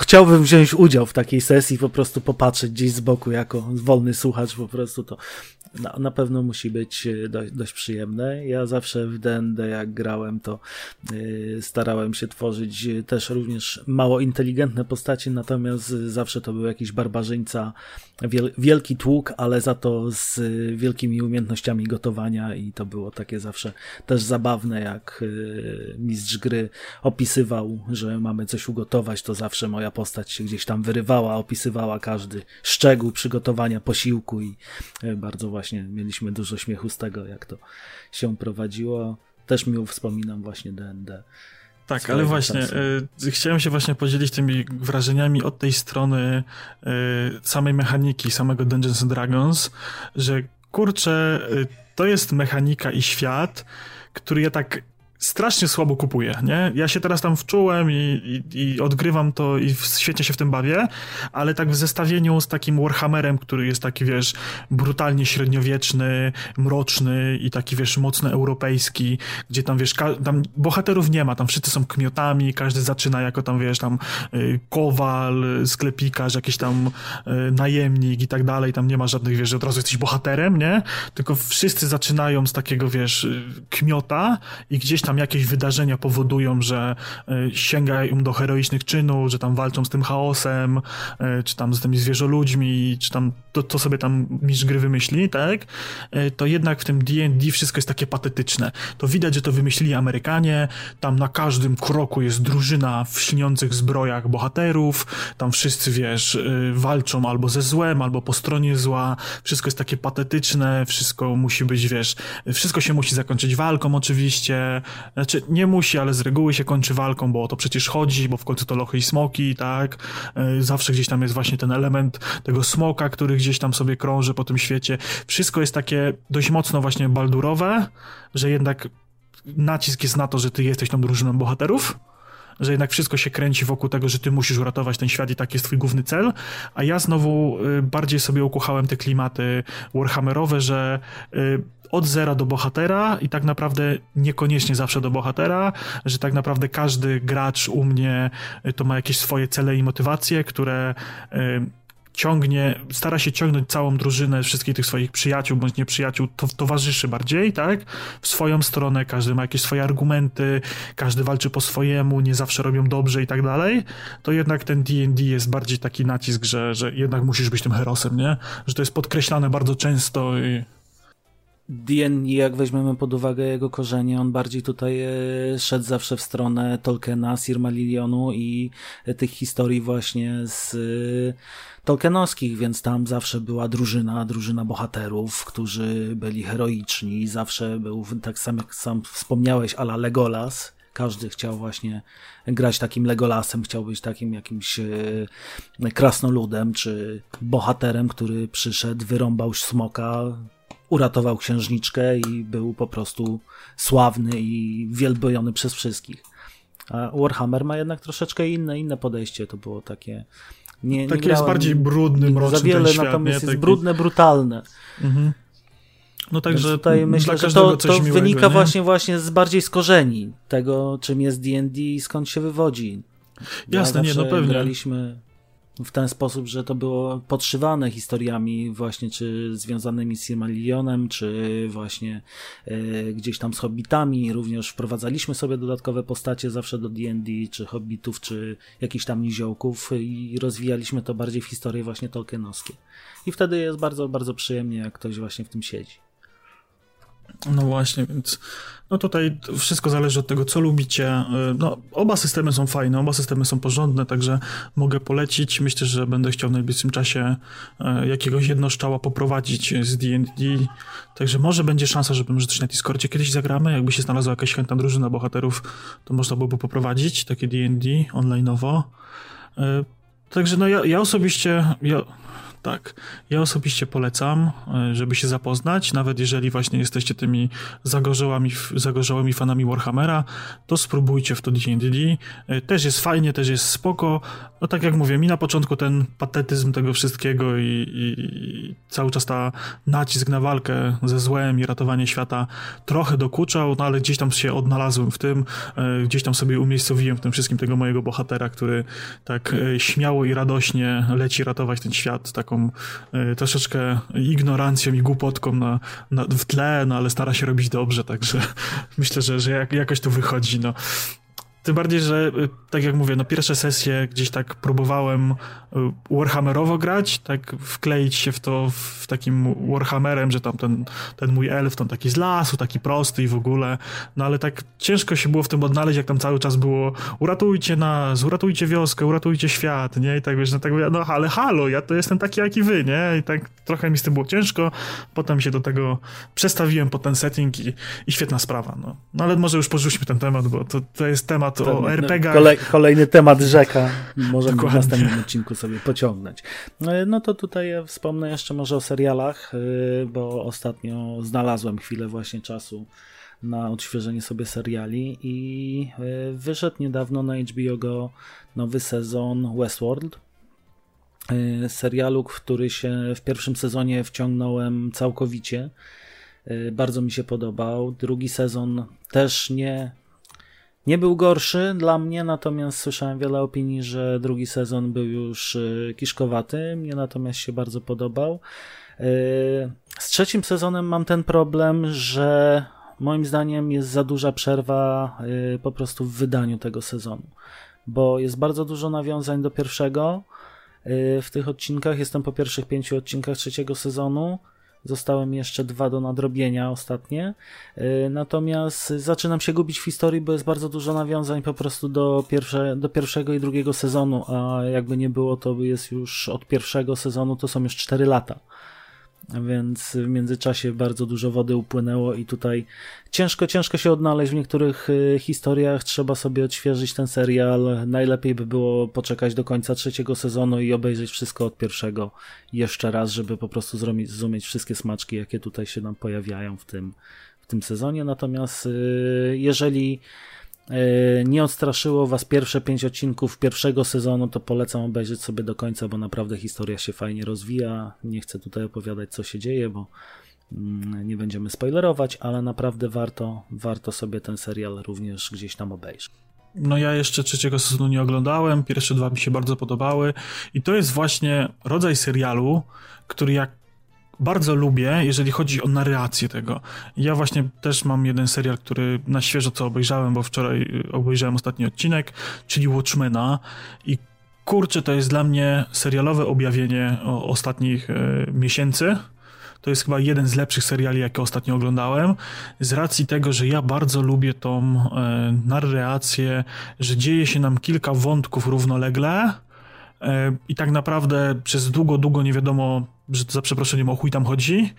chciałbym wziąć udział w takiej sesji, po prostu popatrzeć gdzieś z boku jako wolny słuchacz, po prostu to na, na pewno musi być e, dość, dość przyjemne. Ja zawsze w D&D jak grałem, to yy, starałem się tworzyć e, też również mało inteligentne postacie, natomiast zawsze to był jakiś barbarzyńca, wiel, wielki tłuk, ale za to z wielkimi umiejętnościami gotowania i to było takie zawsze też zabawne, jak mistrz gry opisywał, że mamy coś ugotować, to zawsze moja postać się gdzieś tam wyrywała, opisywała każdy szczegół przygotowania posiłku i bardzo właśnie właśnie mieliśmy dużo śmiechu z tego, jak to się prowadziło. Też miło wspominam właśnie DND. Tak, ale właśnie, y, chciałem się właśnie podzielić tymi wrażeniami od tej strony y, samej mechaniki, samego Dungeons and Dragons, że kurczę, y, to jest mechanika i świat, który ja tak strasznie słabo kupuję, nie? Ja się teraz tam wczułem i, i, i, odgrywam to i świetnie się w tym bawię, ale tak w zestawieniu z takim Warhammerem, który jest taki, wiesz, brutalnie średniowieczny, mroczny i taki, wiesz, mocno europejski, gdzie tam, wiesz, tam bohaterów nie ma, tam wszyscy są kmiotami, każdy zaczyna jako tam, wiesz, tam y, kowal, sklepikarz, jakiś tam y, najemnik i tak dalej, tam nie ma żadnych, wiesz, że od razu jesteś bohaterem, nie? Tylko wszyscy zaczynają z takiego, wiesz, y, kmiota i gdzieś tam tam jakieś wydarzenia powodują, że e, sięgają do heroicznych czynów, że tam walczą z tym chaosem, e, czy tam z tymi zwierzoludźmi, czy tam to, sobie tam mistrz gry wymyśli, tak? E, to jednak w tym D&D wszystko jest takie patetyczne. To widać, że to wymyślili Amerykanie, tam na każdym kroku jest drużyna w śniących zbrojach bohaterów, tam wszyscy, wiesz, walczą albo ze złem, albo po stronie zła, wszystko jest takie patetyczne, wszystko musi być, wiesz, wszystko się musi zakończyć walką oczywiście, znaczy, nie musi, ale z reguły się kończy walką, bo o to przecież chodzi, bo w końcu to lochy i smoki, tak? E, zawsze gdzieś tam jest właśnie ten element tego smoka, który gdzieś tam sobie krąży po tym świecie. Wszystko jest takie dość mocno właśnie baldurowe, że jednak nacisk jest na to, że ty jesteś tą drużyną bohaterów, że jednak wszystko się kręci wokół tego, że ty musisz uratować ten świat i tak jest twój główny cel, a ja znowu y, bardziej sobie ukuchałem te klimaty warhammerowe, że y, od zera do bohatera i tak naprawdę niekoniecznie zawsze do bohatera, że tak naprawdę każdy gracz u mnie y, to ma jakieś swoje cele i motywacje, które ciągnie, stara się ciągnąć całą drużynę, wszystkich tych swoich przyjaciół bądź nieprzyjaciół, to, towarzyszy bardziej, tak? W swoją stronę, każdy ma jakieś swoje argumenty, każdy walczy po swojemu, nie zawsze robią dobrze i tak dalej, to jednak ten D&D jest bardziej taki nacisk, że, że jednak musisz być tym herosem, nie? Że to jest podkreślane bardzo często i D&D, jak weźmiemy pod uwagę jego korzenie, on bardziej tutaj e, szedł zawsze w stronę Tolkiena, Silmarillionu i tych historii właśnie z e, Tolkienowskich, więc tam zawsze była drużyna, drużyna bohaterów, którzy byli heroiczni, zawsze był, tak sam jak sam wspomniałeś, ala Legolas, każdy chciał właśnie grać takim Legolasem, chciał być takim jakimś e, krasnoludem, czy bohaterem, który przyszedł, wyrąbał smoka, uratował księżniczkę i był po prostu sławny i wielbojony przez wszystkich. A Warhammer ma jednak troszeczkę inne, inne podejście. To było takie. Nie, takie nie jest bardziej brudny, mroczny Za wiele, świat, natomiast nie? jest brudne, brutalne. Mhm. No także tutaj myślę, że to, to miłego, wynika właśnie, właśnie z bardziej z korzeni tego, czym jest D&D i skąd się wywodzi. Jasne, ja nie, no pewnie. Graliśmy w ten sposób, że to było podszywane historiami właśnie czy związanymi z Silmarillionem, czy właśnie y, gdzieś tam z hobbitami. Również wprowadzaliśmy sobie dodatkowe postacie zawsze do D&D, czy hobbitów, czy jakichś tam niziołków i rozwijaliśmy to bardziej w historie właśnie tolkienowskie. I wtedy jest bardzo, bardzo przyjemnie, jak ktoś właśnie w tym siedzi. No właśnie, więc no tutaj wszystko zależy od tego, co lubicie. No, oba systemy są fajne, oba systemy są porządne, także mogę polecić. Myślę, że będę chciał w najbliższym czasie e, jakiegoś jednoszczała poprowadzić z D&D, także może będzie szansa, żeby może coś na Discordzie kiedyś zagramy. Jakby się znalazła jakaś chętna drużyna bohaterów, to można byłoby poprowadzić takie D&D online'owo. E, także no ja, ja osobiście... Ja, tak. Ja osobiście polecam, e, żeby się zapoznać, nawet jeżeli właśnie jesteście tymi zagorzałymi, zagorzałymi fanami Warhammera, to spróbujcie w to D&D. E, też jest fajnie, też jest spoko. No tak jak mówię, mi na początku ten patetyzm tego wszystkiego i, i, i cały czas ta nacisk na walkę ze złem i ratowanie świata trochę dokuczał, no ale gdzieś tam się odnalazłem w tym, e, gdzieś tam sobie umiejscowiłem w tym wszystkim tego mojego bohatera, który tak śmiało i radośnie leci ratować ten świat, tak taką y, troszeczkę ignorancją i głupotką na, na, w tle, no ale stara się robić dobrze, także *laughs* myślę, że, że jak, jakoś to wychodzi. No. Tym bardziej, że y, tak jak mówię, no pierwsze sesje gdzieś tak próbowałem y, Warhammerowo grać, tak wkleić się w to w takim Warhammerem, że tam ten, ten mój elf tam taki z lasu, taki prosty i w ogóle, no ale tak ciężko się było w tym odnaleźć, jak tam cały czas było uratujcie nas, uratujcie wioskę, uratujcie świat, nie? I tak wiesz, no tak mówię, no ale halo, ja to jestem taki jak i wy, nie? I tak trochę mi z tym było ciężko, potem się do tego przestawiłem po ten setting i, i świetna sprawa, no. No ale może już porzućmy ten temat, bo to, to jest temat temat o RPG. Kolej, kolejny temat rzeka. Możemy Dokładnie. w następnym odcinku sobie pociągnąć. No, no to tutaj ja wspomnę jeszcze może o serialach, y, bo ostatnio znalazłem chwilę właśnie czasu na odświeżenie sobie seriali i y, wyszedł niedawno na HBO Go nowy sezon Westworld. Serialu, który się w pierwszym sezonie wciągnąłem całkowicie. Bardzo mi się podobał. Drugi sezon też nie nie był gorszy dla mnie, natomiast słyszałem wiele opinii, że drugi sezon był już y, kiszkowaty. Mnie natomiast się bardzo podobał. Y, z trzecim sezonem mam ten problem, że moim zdaniem jest za duża przerwa y, po prostu w wydaniu tego sezonu, bo jest bardzo dużo nawiązań do pierwszego. W tych odcinkach jestem po pierwszych pięciu odcinkach trzeciego sezonu. Zostały mi jeszcze dwa do nadrobienia ostatnie. Y, natomiast zaczynam się gubić w historii, bo jest bardzo dużo nawiązań po prostu do, pierwsze, do pierwszego i drugiego sezonu, a jakby nie było, to jest już od pierwszego sezonu, to są już 4 lata więc w międzyczasie bardzo dużo wody upłynęło i tutaj ciężko, ciężko się odnaleźć w niektórych y, historiach, trzeba sobie odświeżyć ten serial, najlepiej by było poczekać do końca trzeciego sezonu i obejrzeć wszystko od pierwszego jeszcze raz, żeby po prostu zrozumieć wszystkie smaczki, jakie tutaj się nam pojawiają w tym, w tym sezonie, natomiast y, jeżeli nie odstraszyło Was pierwsze pięć odcinków pierwszego sezonu, to polecam obejrzeć sobie do końca, bo naprawdę historia się fajnie rozwija. Nie chcę tutaj opowiadać, co się dzieje, bo mm, nie będziemy spoilerować, ale naprawdę warto, warto sobie ten serial również gdzieś tam obejrzeć. No ja jeszcze trzeciego sezonu nie oglądałem, pierwsze dwa mi się bardzo podobały i to jest właśnie rodzaj serialu, który jak bardzo lubię, jeżeli chodzi o narrację tego. Ja właśnie też mam jeden serial, który na świeżo co obejrzałem, bo wczoraj y, obejrzałem ostatni odcinek, czyli Watchmena i kurczę, to jest dla mnie serialowe objawienie ostatnich y, miesięcy. to jest chyba jeden z lepszych seriali, jakie ostatnio oglądałem, z racji tego, że ja bardzo lubię tą e, narrację, że dzieje się nam kilka wątków równolegle e, i tak naprawdę przez długo, długo nie wiadomo, że za przeproszeniem o chuj tam chodzi,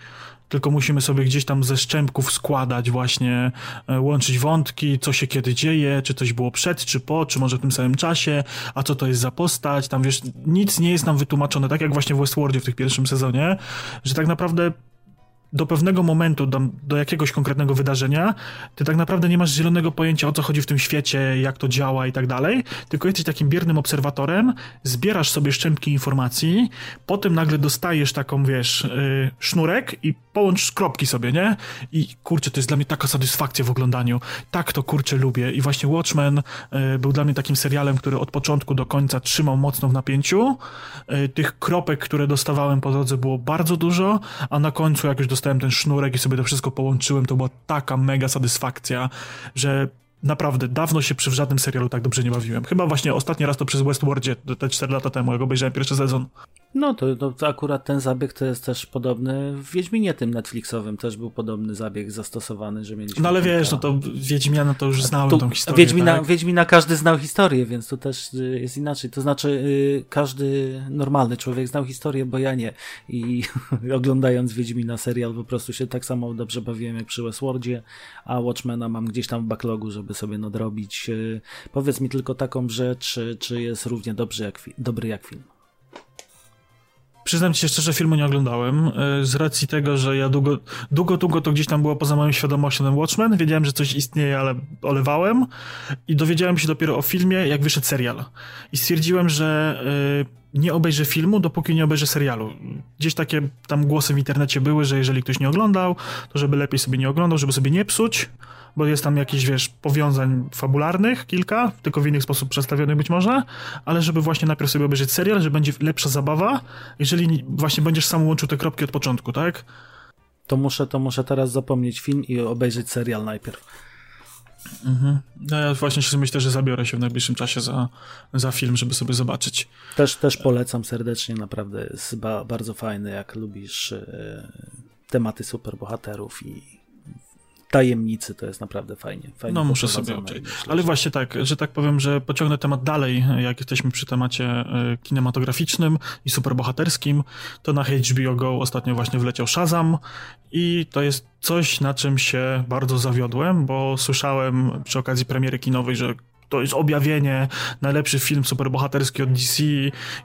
tylko musimy sobie gdzieś tam ze szczępków składać właśnie, e, łączyć wątki, co się kiedy dzieje, czy coś było przed, czy po, czy może w tym samym czasie, a co to jest za postać, tam wiesz, nic nie jest nam wytłumaczone, tak jak właśnie w Westworldzie w tym pierwszym sezonie, że tak naprawdę do pewnego momentu, do, do, jakiegoś konkretnego wydarzenia, ty tak naprawdę nie masz zielonego pojęcia o co chodzi w tym świecie, jak to działa i tak dalej, tylko jesteś takim biernym obserwatorem, zbierasz sobie szczępki informacji, potem nagle dostajesz taką, wiesz, yy, sznurek i połącz kropki sobie, nie? I kurczę, to jest dla mnie taka satysfakcja w oglądaniu. Tak to kurczę lubię. I właśnie Watchmen yy, był dla mnie takim serialem, który od początku do końca trzymał mocno w napięciu. Yy, tych kropek, które dostawałem po drodze było bardzo dużo, a na końcu jak już dostałem dostałem ten sznurek i sobie to wszystko połączyłem, to była taka mega satysfakcja, że naprawdę dawno się przy żadnym serialu tak dobrze nie bawiłem. Chyba właśnie ostatni raz to przez Westworldzie, te 4 lata temu, jak obejrzałem pierwszy sezon. No to, to, akurat ten zabieg to jest też podobny w Wiedźminie tym Netflixowym też był podobny zabieg zastosowany, że mieliśmy... No ale kilka... wiesz, no to Wiedźmiana to już znałem tu, tą historię. Wiedźmina, tak? Wiedźmina każdy znał historię, więc to też y, jest inaczej. To znaczy y, każdy normalny człowiek znał historię, bo ja nie. I *laughs* oglądając Wiedźmina serial po prostu się tak samo dobrze bawiłem jak przy Westworldzie, a Watchmena mam gdzieś tam w backlogu, żeby sobie nadrobić. Y, powiedz mi tylko taką rzecz, czy jest równie dobry jak, dobry jak film. Przyznam ci się szczerze, filmu nie oglądałem, e, z racji tego, że ja długo, długo, długo to gdzieś tam było poza moją świadomością ten Watchmen, wiedziałem, że coś istnieje, ale olewałem i dowiedziałem się dopiero o filmie, jak wyszedł serial. I stwierdziłem, że e, nie obejrzę filmu, dopóki nie obejrzę serialu. Gdzieś takie tam głosy w internecie były, że jeżeli ktoś nie oglądał, to żeby lepiej sobie nie oglądał, żeby sobie nie psuć, bo jest tam jakiś, wiesz, powiązań fabularnych, kilka, tylko w inny sposób przedstawionych być może, ale żeby właśnie najpierw sobie obejrzeć serial, że będzie lepsza zabawa, jeżeli właśnie będziesz sam łączył te kropki od początku, tak? To muszę, to muszę teraz zapomnieć film i obejrzeć serial najpierw. Mhm. No ja właśnie się myślę, że zabiorę się w najbliższym czasie za, za film, żeby sobie zobaczyć. Też, też polecam serdecznie, naprawdę jest ba bardzo fajny, jak lubisz e, tematy superbohaterów i tajemnicy, to jest naprawdę fajnie. fajnie no muszę sobie obejrzeć. Ale właśnie tak, że tak powiem, że pociągnę temat dalej, jak jesteśmy przy temacie e, kinematograficznym i superbohaterskim, to na HBO Go ostatnio właśnie wleciał Shazam i to jest coś, na czym się bardzo zawiodłem, bo słyszałem przy okazji premiery kinowej, że to jest objawienie, najlepszy film superbohaterski od DC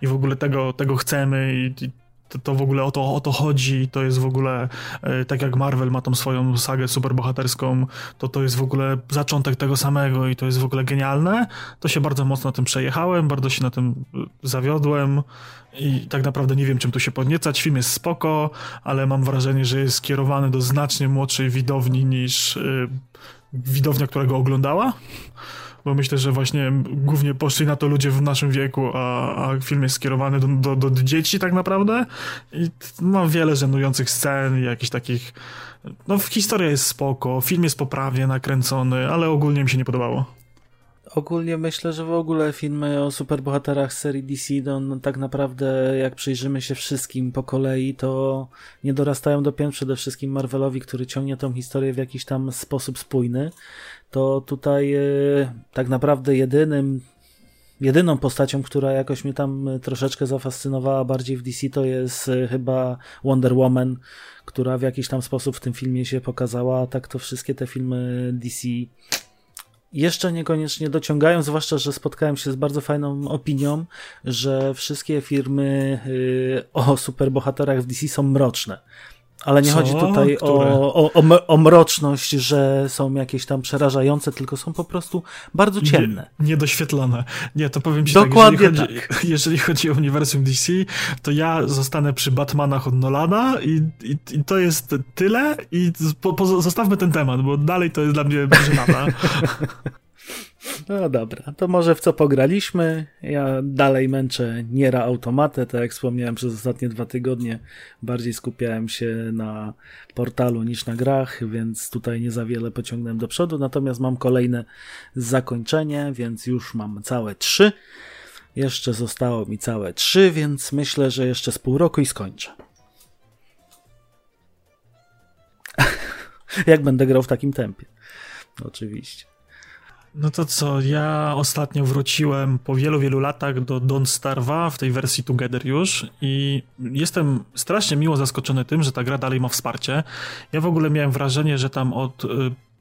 i w ogóle tego, tego chcemy i, to, to w ogóle o to, o to chodzi, to jest w ogóle, e, tak jak Marvel ma tą swoją sagę superbohaterską, to to jest w ogóle zaczątek tego samego i to jest w ogóle genialne, to się bardzo mocno tym przejechałem, bardzo się na tym e, zawiodłem i tak naprawdę nie wiem, czym tu się podniecać. Film jest spoko, ale mam wrażenie, że jest skierowany do znacznie młodszej widowni niż yy, widownia, która go oglądała bo myślę, że właśnie głównie poszli na to ludzie w naszym wieku, a, a film jest skierowany do, do, do dzieci tak naprawdę i ma wiele żenujących scen i jakichś takich no historia jest spoko, film jest poprawnie nakręcony, ale ogólnie mi się nie podobało. Ogólnie myślę, że w ogóle filmy o superbohaterach serii DC, no, no, tak naprawdę jak przyjrzymy się wszystkim po kolei, to nie dorastają do pięt przede wszystkim Marvelowi, który ciągnie tą historię w jakiś tam sposób spójny to tutaj e, tak naprawdę jedynym jedyną postacią, która jakoś mnie tam e, troszeczkę zafascynowała bardziej w DC, to jest e, chyba Wonder Woman, która w jakiś tam sposób w tym filmie się pokazała, tak to wszystkie te filmy DC jeszcze niekoniecznie dociągają, zwłaszcza, że spotkałem się z bardzo fajną opinią, że wszystkie firmy o superbohaterach w DC są mroczne. Ale nie Co? chodzi tutaj o, o, o, mroczność, że są jakieś tam przerażające, tylko są po prostu bardzo ciemne. Nie, niedoświetlone. Nie, to powiem ci Dokładnie tak, jeżeli chodzi, tak. *laughs* jeżeli chodzi o uniwersum DC, to ja zostanę przy Batmanach od Nolana i, i, i to jest tyle i po, po, zostawmy ten temat, bo dalej to jest dla mnie *laughs* żenada. No dobra, to może w co pograliśmy. Ja dalej męczę Niera Automatę, tak jak wspomniałem przez ostatnie dwa tygodnie. Bardziej skupiałem się na portalu niż na grach, więc tutaj nie za wiele pociągnąłem do przodu. Natomiast mam kolejne zakończenie, więc już mam całe trzy. Jeszcze zostało mi całe trzy, więc myślę, że jeszcze z pół roku i skończę. *laughs* Jak będę grał w takim tempie. Oczywiście. No to co, ja ostatnio wróciłem po wielu, wielu latach do Don't Starve'a w tej wersji Together już i jestem strasznie miło zaskoczony tym, że ta gra dalej ma wsparcie. Ja w ogóle miałem wrażenie, że tam od y,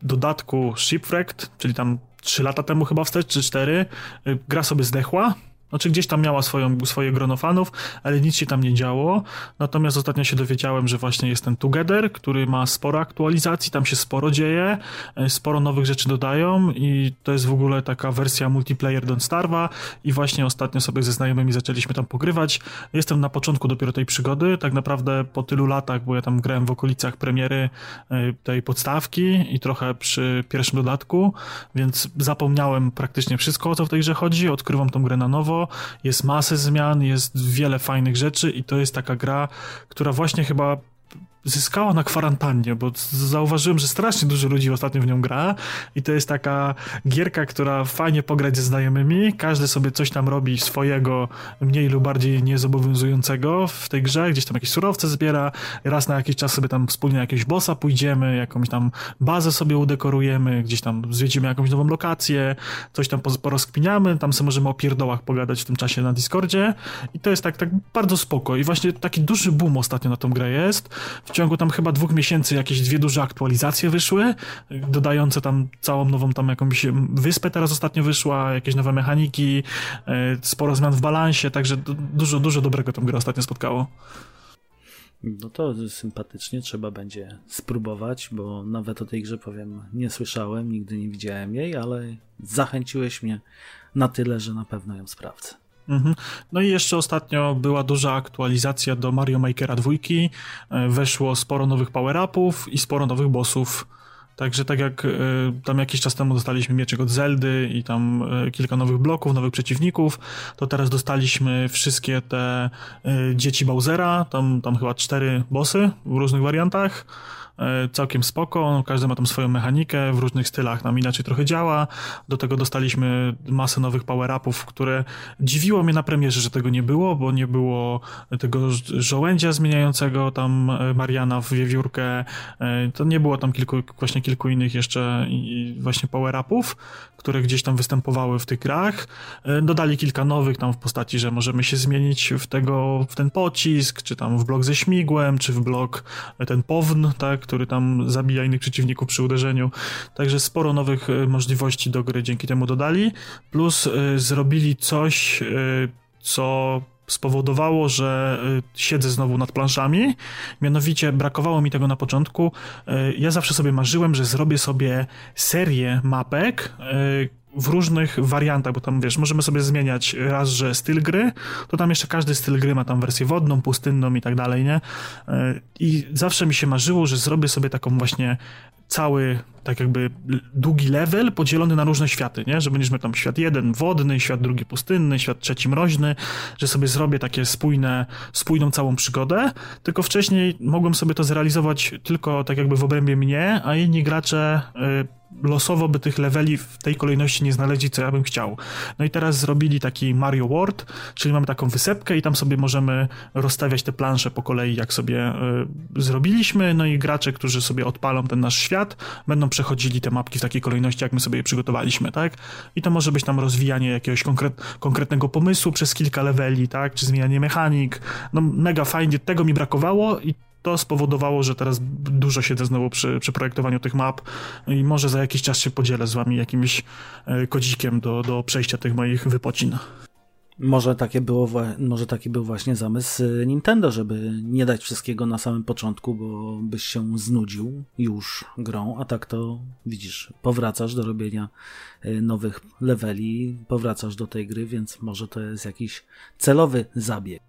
dodatku Shipwrecked, czyli tam 3 lata temu chyba wstecz, czy 4, y, gra sobie zdechła, znaczy gdzieś tam miała swoją, swoje grono fanów, ale nic się tam nie działo. Natomiast ostatnio się dowiedziałem, że właśnie jest ten Together, który ma sporo aktualizacji, tam się sporo dzieje, e, sporo nowych rzeczy dodają i to jest w ogóle taka wersja multiplayer Don't Starve'a i właśnie ostatnio sobie ze znajomymi zaczęliśmy tam pogrywać. Jestem na początku dopiero tej przygody, tak naprawdę po tylu latach, bo ja tam grałem w okolicach premiery e, tej podstawki i trochę przy pierwszym dodatku, więc zapomniałem praktycznie wszystko, o co w tej grze chodzi, odkrywam tą grę na nowo, jest masę zmian, jest wiele fajnych rzeczy i to jest taka gra, która właśnie chyba zyskała na kwarantannie, bo zauważyłem, że strasznie dużo ludzi ostatnio w nią gra i to jest taka gierka, która fajnie pograć ze znajomymi, każdy sobie coś tam robi swojego, mniej lub bardziej niezobowiązującego w tej grze, gdzieś tam jakieś surowce zbiera, raz na jakiś czas sobie tam wspólnie jakiegoś bossa pójdziemy, jakąś tam bazę sobie udekorujemy, gdzieś tam zwiedzimy jakąś nową lokację, coś tam porozkminiamy, tam sobie możemy o pierdołach pogadać w tym czasie na Discordzie. I to jest tak, tak bardzo spoko. I właśnie taki duży boom ostatnio na tą grę jest, w ciągu tam chyba dwóch miesięcy jakieś dwie duże aktualizacje wyszły, dodające tam całą nową tam jakąś wyspę teraz ostatnio wyszła, jakieś nowe mechaniki, e, sporo zmian w balansie, także dużo, dużo dobrego tam gra ostatnio spotkało. No to sympatycznie, trzeba będzie spróbować, bo nawet o tej grze powiem, nie słyszałem, nigdy nie widziałem jej, ale zachęciłeś mnie na tyle, że na pewno ją sprawdzę. Mhm. No i jeszcze ostatnio była duża aktualizacja do Mario Makera 2. E, weszło sporo nowych power-upów i sporo nowych bossów. Także tak jak y, tam jakiś czas temu dostaliśmy mieczek od Zeldy i tam y, kilka nowych bloków, nowych przeciwników, to teraz dostaliśmy wszystkie te y, dzieci Bowsera, tam, tam chyba cztery bossy w różnych wariantach całkiem spoko, no, każdy ma tam swoją mechanikę, w różnych stylach nam inaczej trochę działa, do tego dostaliśmy masę nowych power-upów, które dziwiło mnie na premierze, że tego nie było, bo nie było tego żołędzia zmieniającego tam e, Mariana w wiewiórkę, e, to nie było tam kilku, właśnie kilku innych jeszcze właśnie power-upów, które gdzieś tam występowały w tych grach. Dodali kilka nowych tam w postaci, że możemy się zmienić w tego, w ten pocisk, czy tam w blok ze śmigłem, czy w blok ten pown, tak, który tam zabija innych przeciwników przy uderzeniu. Także sporo nowych e, możliwości do gry dzięki temu dodali. Plus y, zrobili coś, y, co spowodowało, że siedzę znowu nad planszami. Mianowicie brakowało mi tego na początku. Ja zawsze sobie marzyłem, że zrobię sobie serię mapek, w różnych wariantach, bo tam wiesz, możemy sobie zmieniać raz, że styl gry, to tam jeszcze każdy styl gry ma tam wersję wodną, pustynną i tak dalej, nie? E, I zawsze mi się marzyło, że zrobię sobie taką właśnie cały, tak jakby długi level podzielony na różne światy, nie? Że będziesz miał tam świat jeden wodny, świat drugi pustynny, świat trzeci mroźny, że sobie zrobię takie spójne, spójną całą przygodę, tylko wcześniej mogłem sobie to zrealizować tylko tak jakby w obrębie mnie, a inni gracze y, losowo by tych leveli w tej kolejności nie znaleźli, co ja bym chciał. No i teraz zrobili taki Mario World, czyli mamy taką wysepkę i tam sobie możemy rozstawiać te plansze po kolei, jak sobie y, zrobiliśmy, no i gracze, którzy sobie odpalą ten nasz świat, będą przechodzili te mapki w takiej kolejności, jak my sobie je przygotowaliśmy, tak? I to może być tam rozwijanie jakiegoś konkret, konkretnego pomysłu przez kilka leveli, tak? Czy zmienianie mechanik. No mega fajnie, tego mi brakowało i to spowodowało, że teraz dużo siedzę znowu przy, przy projektowaniu tych map i może za jakiś czas się podzielę z wami jakimś e, kodzikiem do, do przejścia tych moich wypocin. Może, takie było, może taki był właśnie zamysł e, Nintendo, żeby nie dać wszystkiego na samym początku, bo byś się znudził już grą, a tak to widzisz, powracasz do robienia e, nowych leveli, powracasz do tej gry, więc może to jest jakiś celowy zabieg.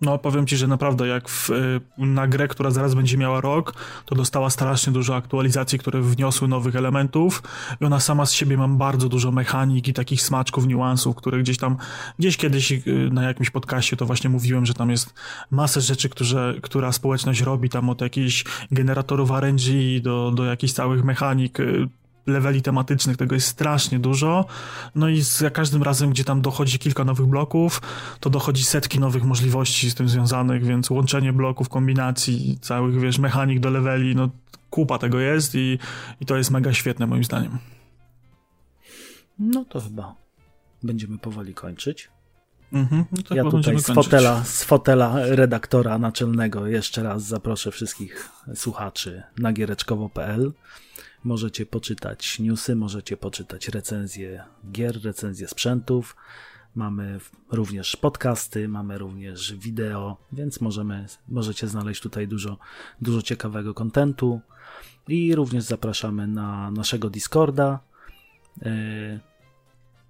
No, powiem ci, że naprawdę jak w, y, na grę, która zaraz będzie miała rok, to dostała strasznie dużo aktualizacji, które wniosły nowych elementów i ona sama z siebie mam bardzo dużo mechanik i takich smaczków, niuansów, które gdzieś tam, gdzieś kiedyś y, na jakimś podcaście to właśnie mówiłem, że tam jest masę rzeczy, które, która społeczność robi, tam od jakichś generatorów RNG do, do jakichś całych mechanik, y, leveli tematycznych, tego jest strasznie dużo. No i za każdym razem, gdzie tam dochodzi kilka nowych bloków, to dochodzi setki nowych możliwości z tym związanych, więc łączenie bloków, kombinacji, całych, wiesz, mechanik do leveli, no kupa tego jest i, i to jest mega świetne moim zdaniem. No to chyba będziemy powoli kończyć. Mhm, no ja tutaj z fotela, z fotela redaktora naczelnego jeszcze raz zaproszę wszystkich słuchaczy na giereczkowo.pl. Możecie poczytać newsy, możecie poczytać recenzje gier, recenzje sprzętów. Mamy również podcasty, mamy również wideo, więc możemy, możecie znaleźć tutaj dużo, dużo ciekawego kontentu. I również zapraszamy na naszego Discorda. E,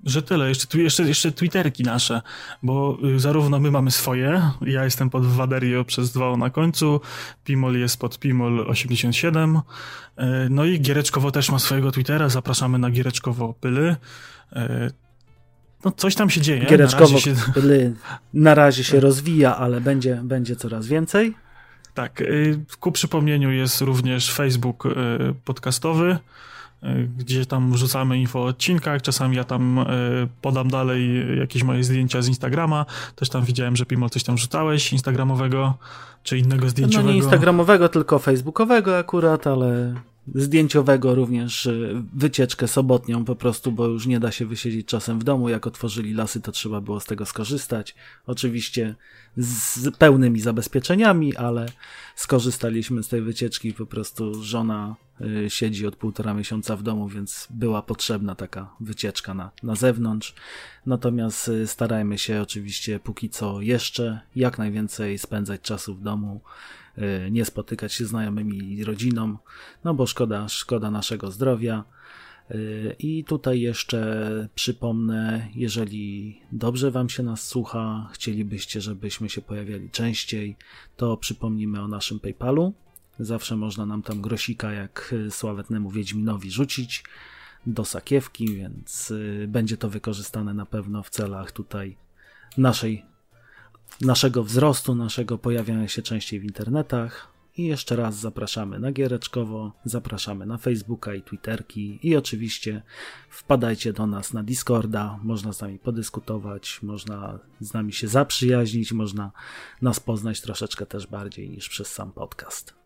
że tyle, jeszcze, jeszcze, jeszcze Twitterki nasze, bo y, zarówno my mamy swoje, ja jestem pod Waderio przez dwa na końcu, Pimol jest pod Pimol87, y, no i Giereczkowo też ma swojego Twittera, zapraszamy na Giereczkowo Pyly. Y, no coś tam się dzieje. Giereczkowo na razie się, Pyly na razie się rozwija, ale będzie, będzie coraz więcej. Tak, ku przypomnieniu jest również Facebook podcastowy, gdzie tam rzucamy info o odcinkach, czasami ja tam e, podam dalej jakieś moje zdjęcia z Instagrama, też tam widziałem, że Pimo coś tam rzucałeś instagramowego, czy innego zdjęciowego. No nie instagramowego, tylko facebookowego akurat, ale zdjęciowego również y, wycieczkę sobotnią po prostu, bo już nie da się wysiedzieć czasem w domu. Jak otworzyli lasy, to trzeba było z tego skorzystać. Oczywiście z pełnymi zabezpieczeniami, ale skorzystaliśmy z tej wycieczki. Po prostu żona siedzi od półtora miesiąca w domu, więc była potrzebna taka wycieczka na, na zewnątrz. Natomiast y, starajmy się oczywiście póki co jeszcze jak najwięcej spędzać czasu w domu Y, nie spotykać się z znajomymi i rodziną, no bo szkoda, szkoda naszego zdrowia. Y, I tutaj jeszcze przypomnę, jeżeli dobrze Wam się nas słucha, chcielibyście, żebyśmy się pojawiali częściej, to przypomnimy o naszym PayPalu. Zawsze można nam tam grosika jak sławetnemu Wiedźminowi rzucić do sakiewki, więc y, będzie to wykorzystane na pewno w celach tutaj naszej naszego wzrostu, naszego pojawiania się częściej w internetach. I jeszcze raz zapraszamy na Giereczkowo, zapraszamy na Facebooka i Twitterki i oczywiście wpadajcie do nas na Discorda, można z nami podyskutować, można z nami się zaprzyjaźnić, można nas poznać troszeczkę też bardziej niż przez sam podcast.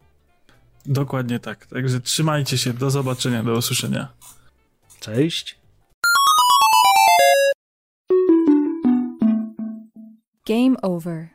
Dokładnie tak, także trzymajcie się, do zobaczenia, do usłyszenia. Cześć. Game over.